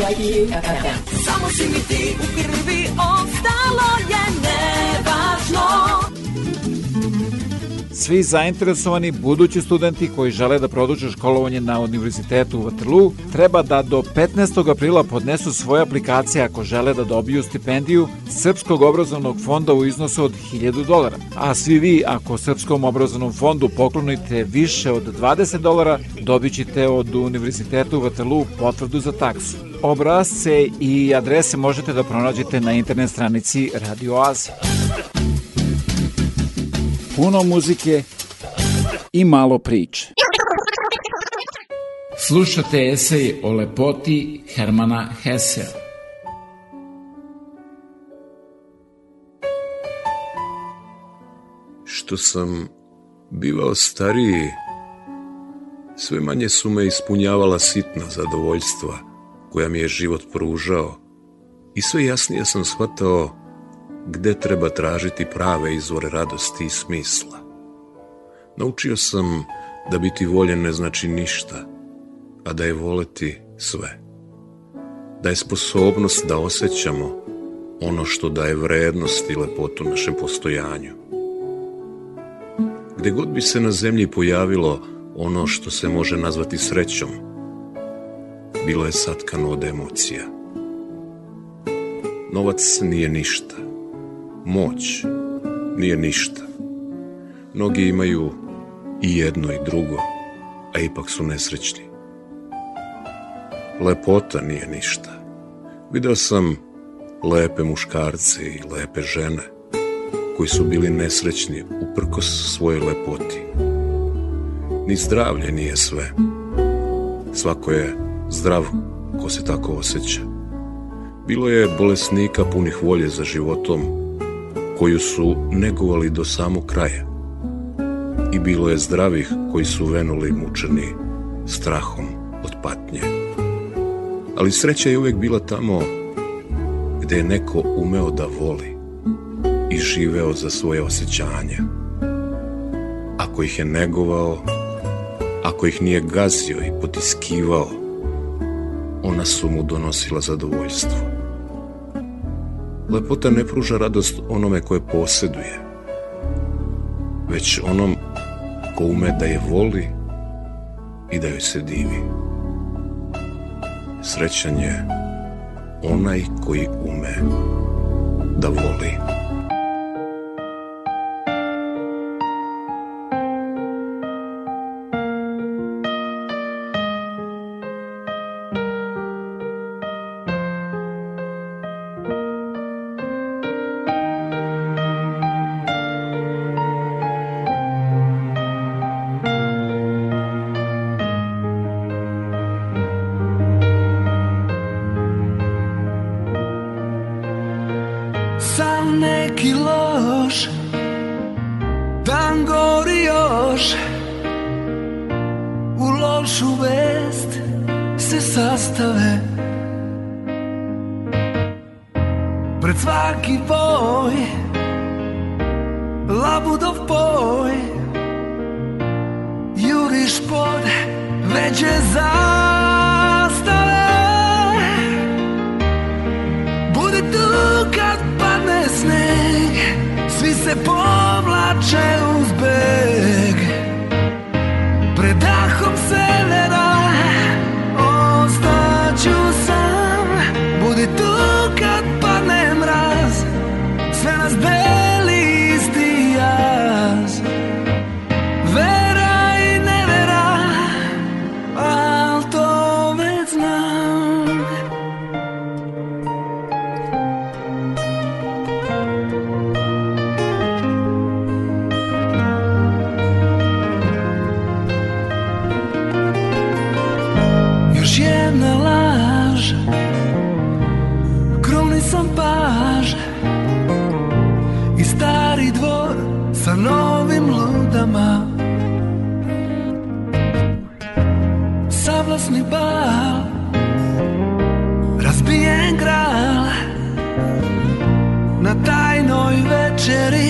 FM. Samo si mi ti u krvi ostalo je nevažno Svi zainteresovani budući studenti koji žele da produže školovanje na Univerzitetu u Waterloo treba da do 15. aprila podnesu svoje aplikacije ako žele da dobiju stipendiju Srpskog obrazovnog fonda u iznosu od 1000 dolara. A svi vi ako Srpskom obrazovnom fondu poklonite više od 20 dolara, dobit ćete od Univerzitetu u Waterloo potvrdu za taksu. Obrazce i adrese možete da pronađete na internet stranici Radio Oaze puno muzike i malo priče. Slušate esej o lepoti Hermana Hessea. Što sam bivao stariji, sve manje su me ispunjavala sitna zadovoljstva koja mi je život pružao i sve jasnije sam shvatao gde treba tražiti prave izvore radosti i smisla. Naučio sam da biti voljen ne znači ništa, a da je voleti sve. Da je sposobnost da osjećamo ono što daje vrednost i lepotu našem postojanju. Gde god bi se na zemlji pojavilo ono što se može nazvati srećom, bilo je satkano od emocija. Novac nije ništa. Moć nije ništa. Mnogi imaju i jedno i drugo, a ipak su nesrećni. Lepota nije ništa. Video sam lepe muškarce i lepe žene koji su bili nesrećni uprkos svojoj lepoti. Ni zdravlje nije sve. Svako je zdrav ko se tako osjeća. Bilo je bolesnika punih volje za životom, koju su negovali do samog kraja. I bilo je zdravih koji su venuli mučeni strahom od patnje. Ali sreća je uvek bila tamo gde je neko umeo da voli i živeo za svoje osjećanja. Ako ih je negovao, ako ih nije gazio i potiskivao, ona su mu donosila zadovoljstvo. Lepota ne pruža radost onome koje posjeduje, već onom ko ume da je voli i da joj se divi. Srećan je onaj koji ume da voli. Bal. Razbijen gral Na tajnoj večeri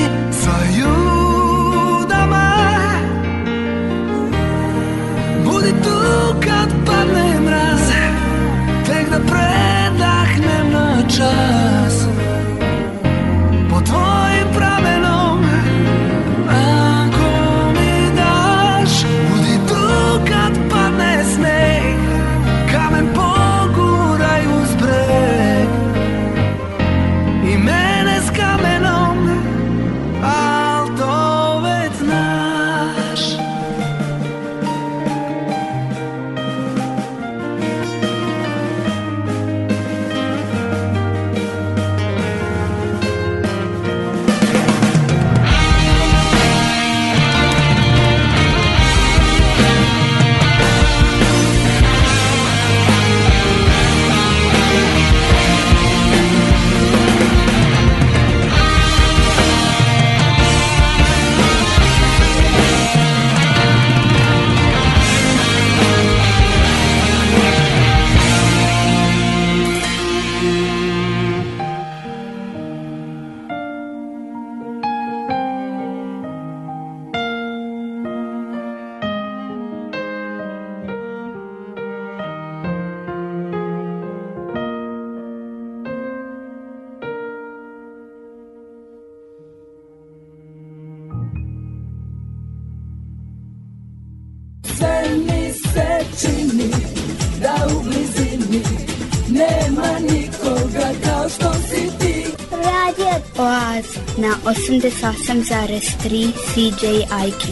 88,3 CJIQ.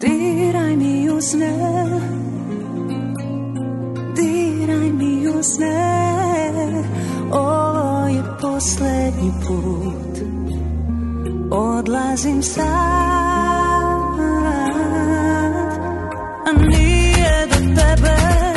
Diraj mi u sne. Diraj mi u sne. Ovo je poslednji put. Odlazim sad. A nije do tebe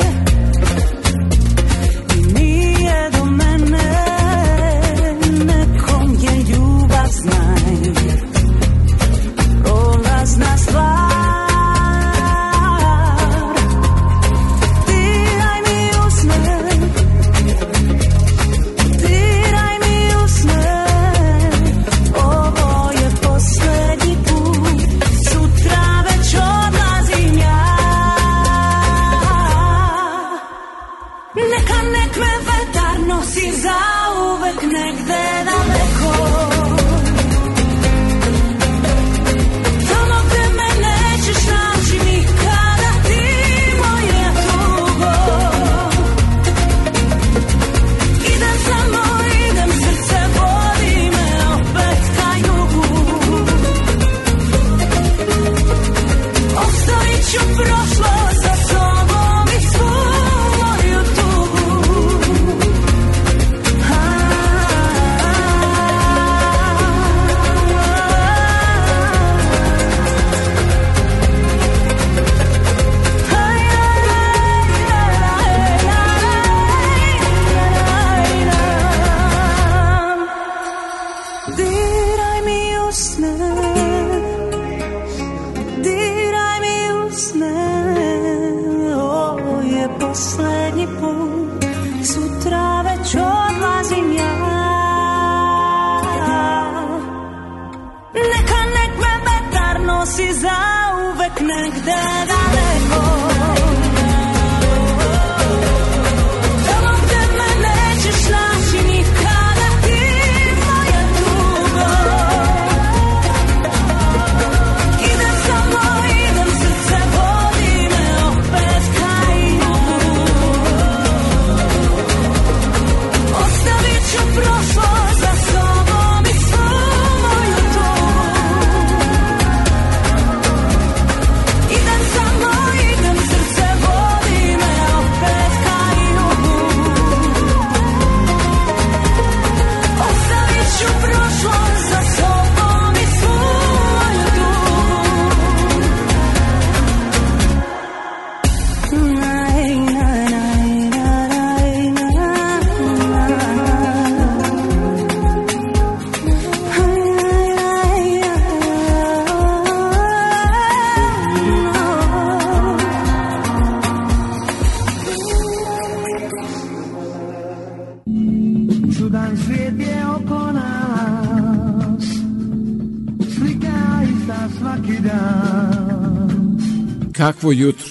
Kakvo jutro!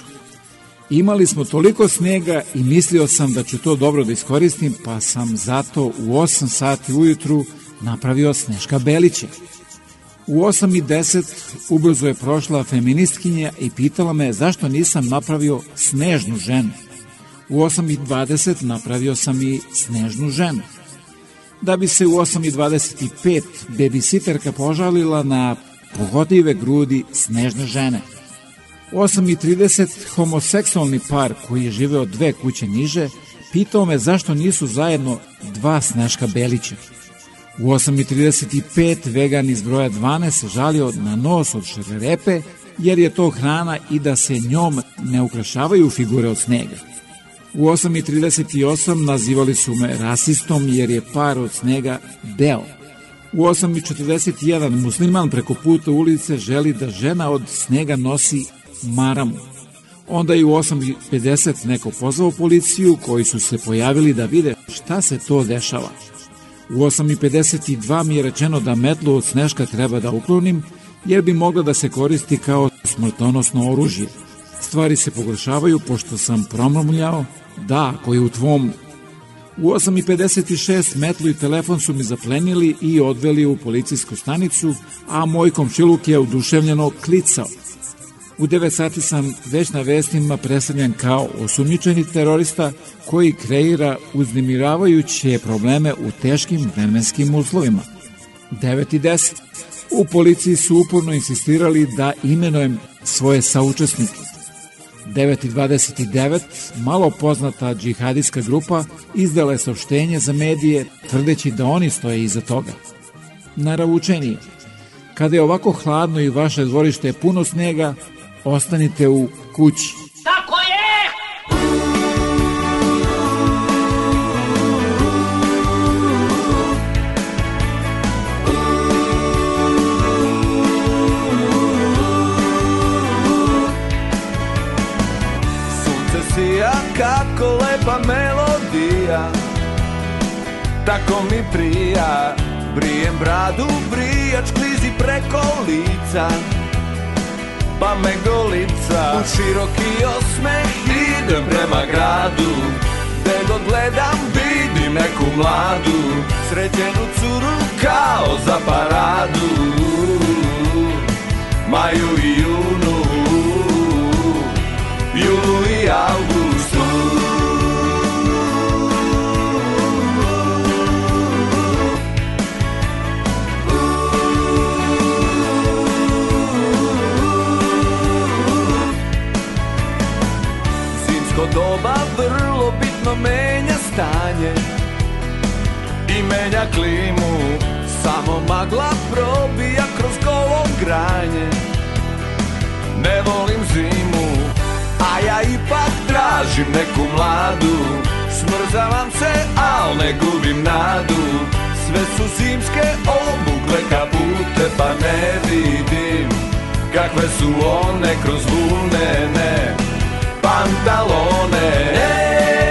Imali smo toliko snega i mislio sam da ću to dobro da iskoristim, pa sam zato u 8 sati ujutru napravio Sneška Belića. U 8 i 10 ubrzo je prošla feministkinja i pitala me zašto nisam napravio snežnu ženu. U 8 i 20 napravio sam i snežnu ženu. Da bi se u 8 i 25 babysitterka požalila na pogodljive grudi snežne žene. U 8.30 homoseksualni par koji je živeo dve kuće niže pitao me zašto nisu zajedno dva Sneška Belića. U 8.35 vegan iz broja 12 se žalio na nos od šererepe jer je to hrana i da se njom ne ukrašavaju figure od snega. U 8.38 nazivali su me rasistom jer je par od snega beo. U 8.41 musliman preko puta ulice želi da žena od snega nosi maramu. Onda je u 8.50 neko pozvao policiju koji su se pojavili da vide šta se to dešava. U 8.52 mi je rečeno da metlu od sneška treba da uklonim jer bi mogla da se koristi kao smrtonosno oružje. Stvari se pogoršavaju pošto sam promrmljao da, ako je u tvom U 8.56 metlu i telefon su mi zaplenili i odveli u policijsku stanicu, a moj komšiluk je oduševljeno klicao. U U 9 sati sam već na vestima predstavljen kao osumnjičeni terorista koji kreira uznemiravajuće probleme u teškim vremenskim uslovima. 9 i 10. U policiji su uporno insistirali da imenujem svoje saučesnike. 9.29 malo poznata džihadijska grupa izdala je saopštenje za medije tvrdeći da oni stoje iza toga. Naravučenije, kada je ovako hladno i vaše dvorište je puno snega, ostanite u kući. Tako je! Sunce sija kako lepa melodija Tako mi prija Brijem bradu, brijač klizi preko lica Pa me golica. U široki osmeh idem prema gradu Gde god gledam vidim neku mladu Sređenu curu kao za paradu. Maju i junu Julu i avgustu doba vrlo bitno menja stanje I menja klimu. Samo magla probija kroz golo granje. Ne volim zimu A ja ipak tražim neku mladu. Smrzavam se, al ne gubim nadu. Sve su zimske obukle kapute Pa ne vidim kakve su one kroz vunene pantalone Ne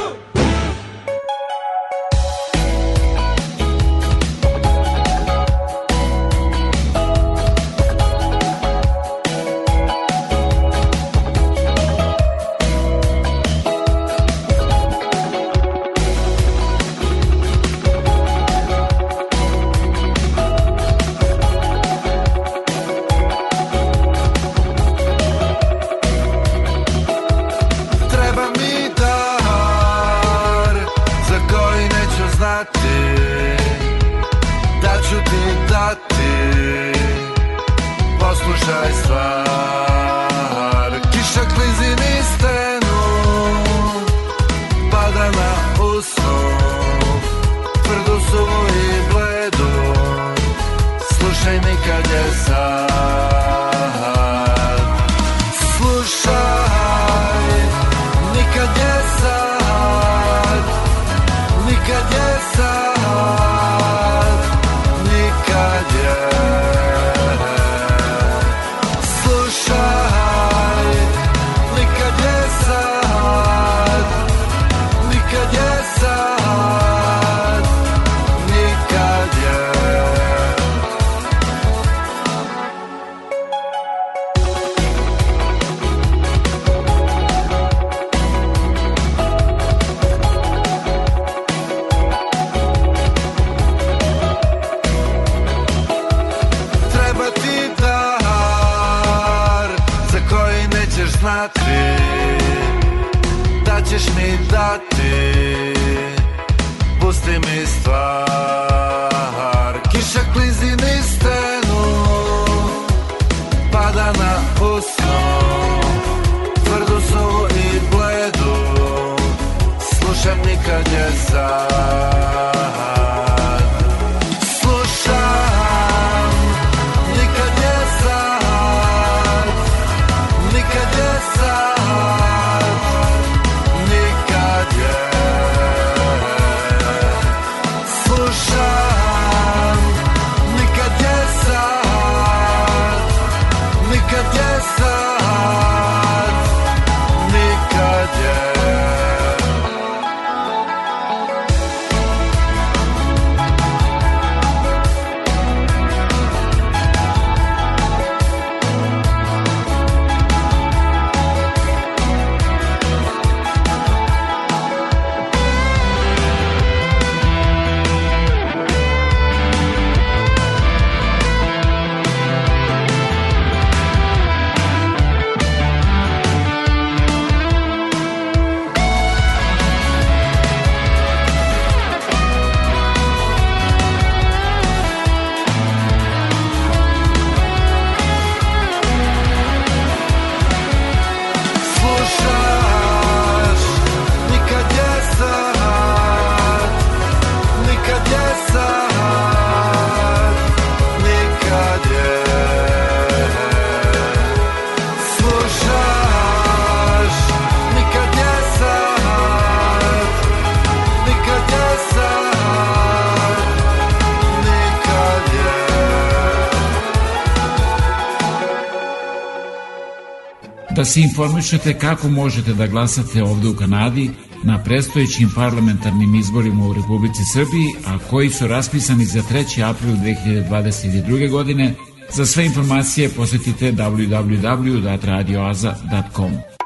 se informišete kako možete da glasate ovde u Kanadi na prestojećim parlamentarnim izborima u Republici Srbiji, a koji su raspisani za 3. april 2022. godine. Za sve informacije posetite www.radioaza.com.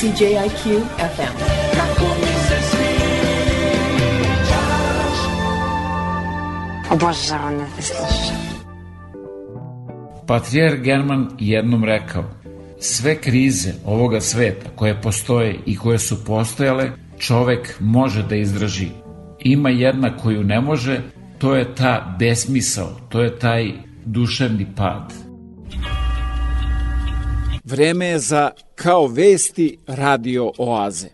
CJIQ FM. Obožavam da te slušam. Patrijar German jednom rekao, sve krize ovoga sveta koje postoje i koje su postojale, čovek može da izdrži. Ima jedna koju ne može, to je ta besmisao, to je taj duševni pad. Vreme je za Kao vesti radio oaze.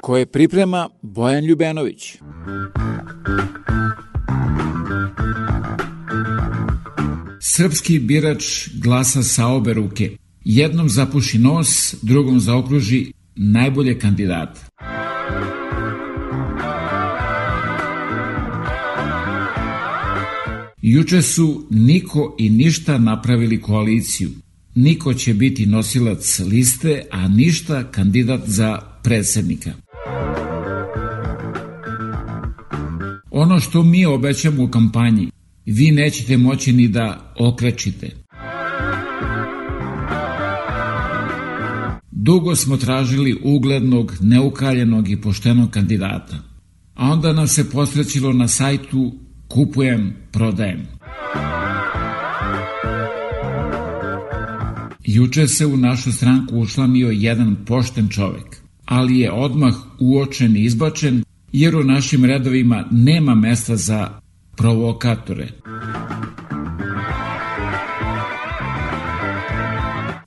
koje priprema Bojan Ljubenović. Srpski birač glasa sa obe ruke. Jednom zapuši nos, drugom zaokruži najbolje kandidate. Juče su Niko i Ništa napravili koaliciju. Niko će biti nosilac liste, a Ništa kandidat za predsednika. Ono što mi obećamo u kampanji, vi nećete moći ni da okrečite. Dugo smo tražili uglednog, neukaljenog i poštenog kandidata. A onda nam se posrećilo na sajtu Kupujem, prodajem. Juče se u našu stranku ušlanio jedan pošten čovek, ali je odmah uočen i izbačen jer u našim redovima nema mesta za provokatore.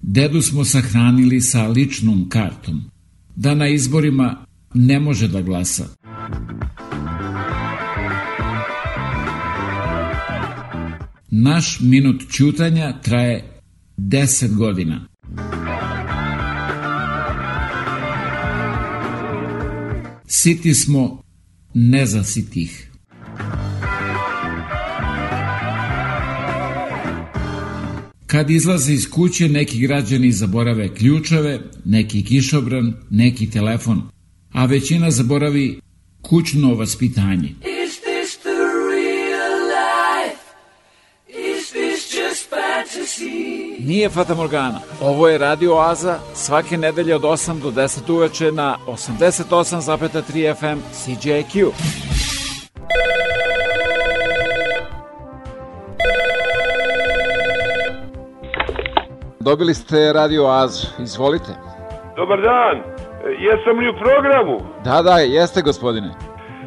Dedu smo sahranili sa ličnom kartom, da na izborima ne može da glasa. Naš minut ćutanja traje 10 godina. Siti smo nezasitih. Kad izlaze iz kuće, neki građani zaborave ključeve, neki kišobran, neki telefon, a većina zaboravi kućno vaspitanje. Nije Fata Morgana. Ovo je Radio Oaza svake nedelje od 8 do 10 uveče na 88,3 FM CJQ. Dobili ste Radio Oazu. Izvolite. Dobar dan, jesam li u programu? Da, da, jeste gospodine.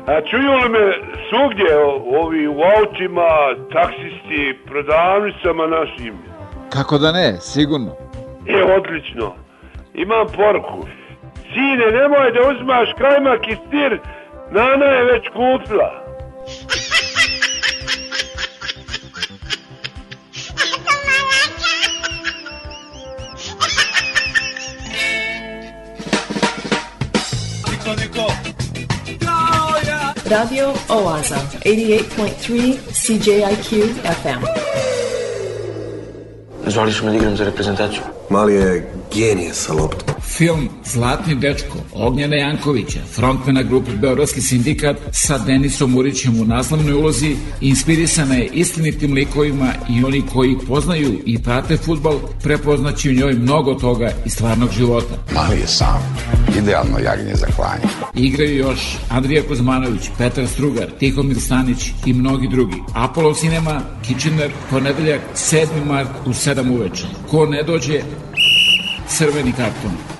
A čuju li me svugdje ovi u autima, taksisti, prodavnicama našim? Kako da ne, sigurno. E, odlično. Imam poruku. Sine, nemoj da uzmaš kajmak i stir, Nana je već kupila. Radio Oaza, 88.3 CJIQ FM. Zvali su me da igram za reprezentaciju. Mali je genije sa loptom. Film Zlatni dečko Ognjena Jankovića, frontmena grupe Beogradski sindikat sa Denisom Murićem u naslovnoj ulozi, inspirisana je istinitim likovima i oni koji poznaju i prate futbal prepoznaći u njoj mnogo toga iz stvarnog života. Mali je sam. Idealno jagnje za klanje. Igraju još Andrija Kozmanović, Petar Strugar, Tihomir Stanić i mnogi drugi. Apollo Cinema, Kitchener, ponedeljak 7. mart u 7 uveče. Ko ne dođe, crveni karton.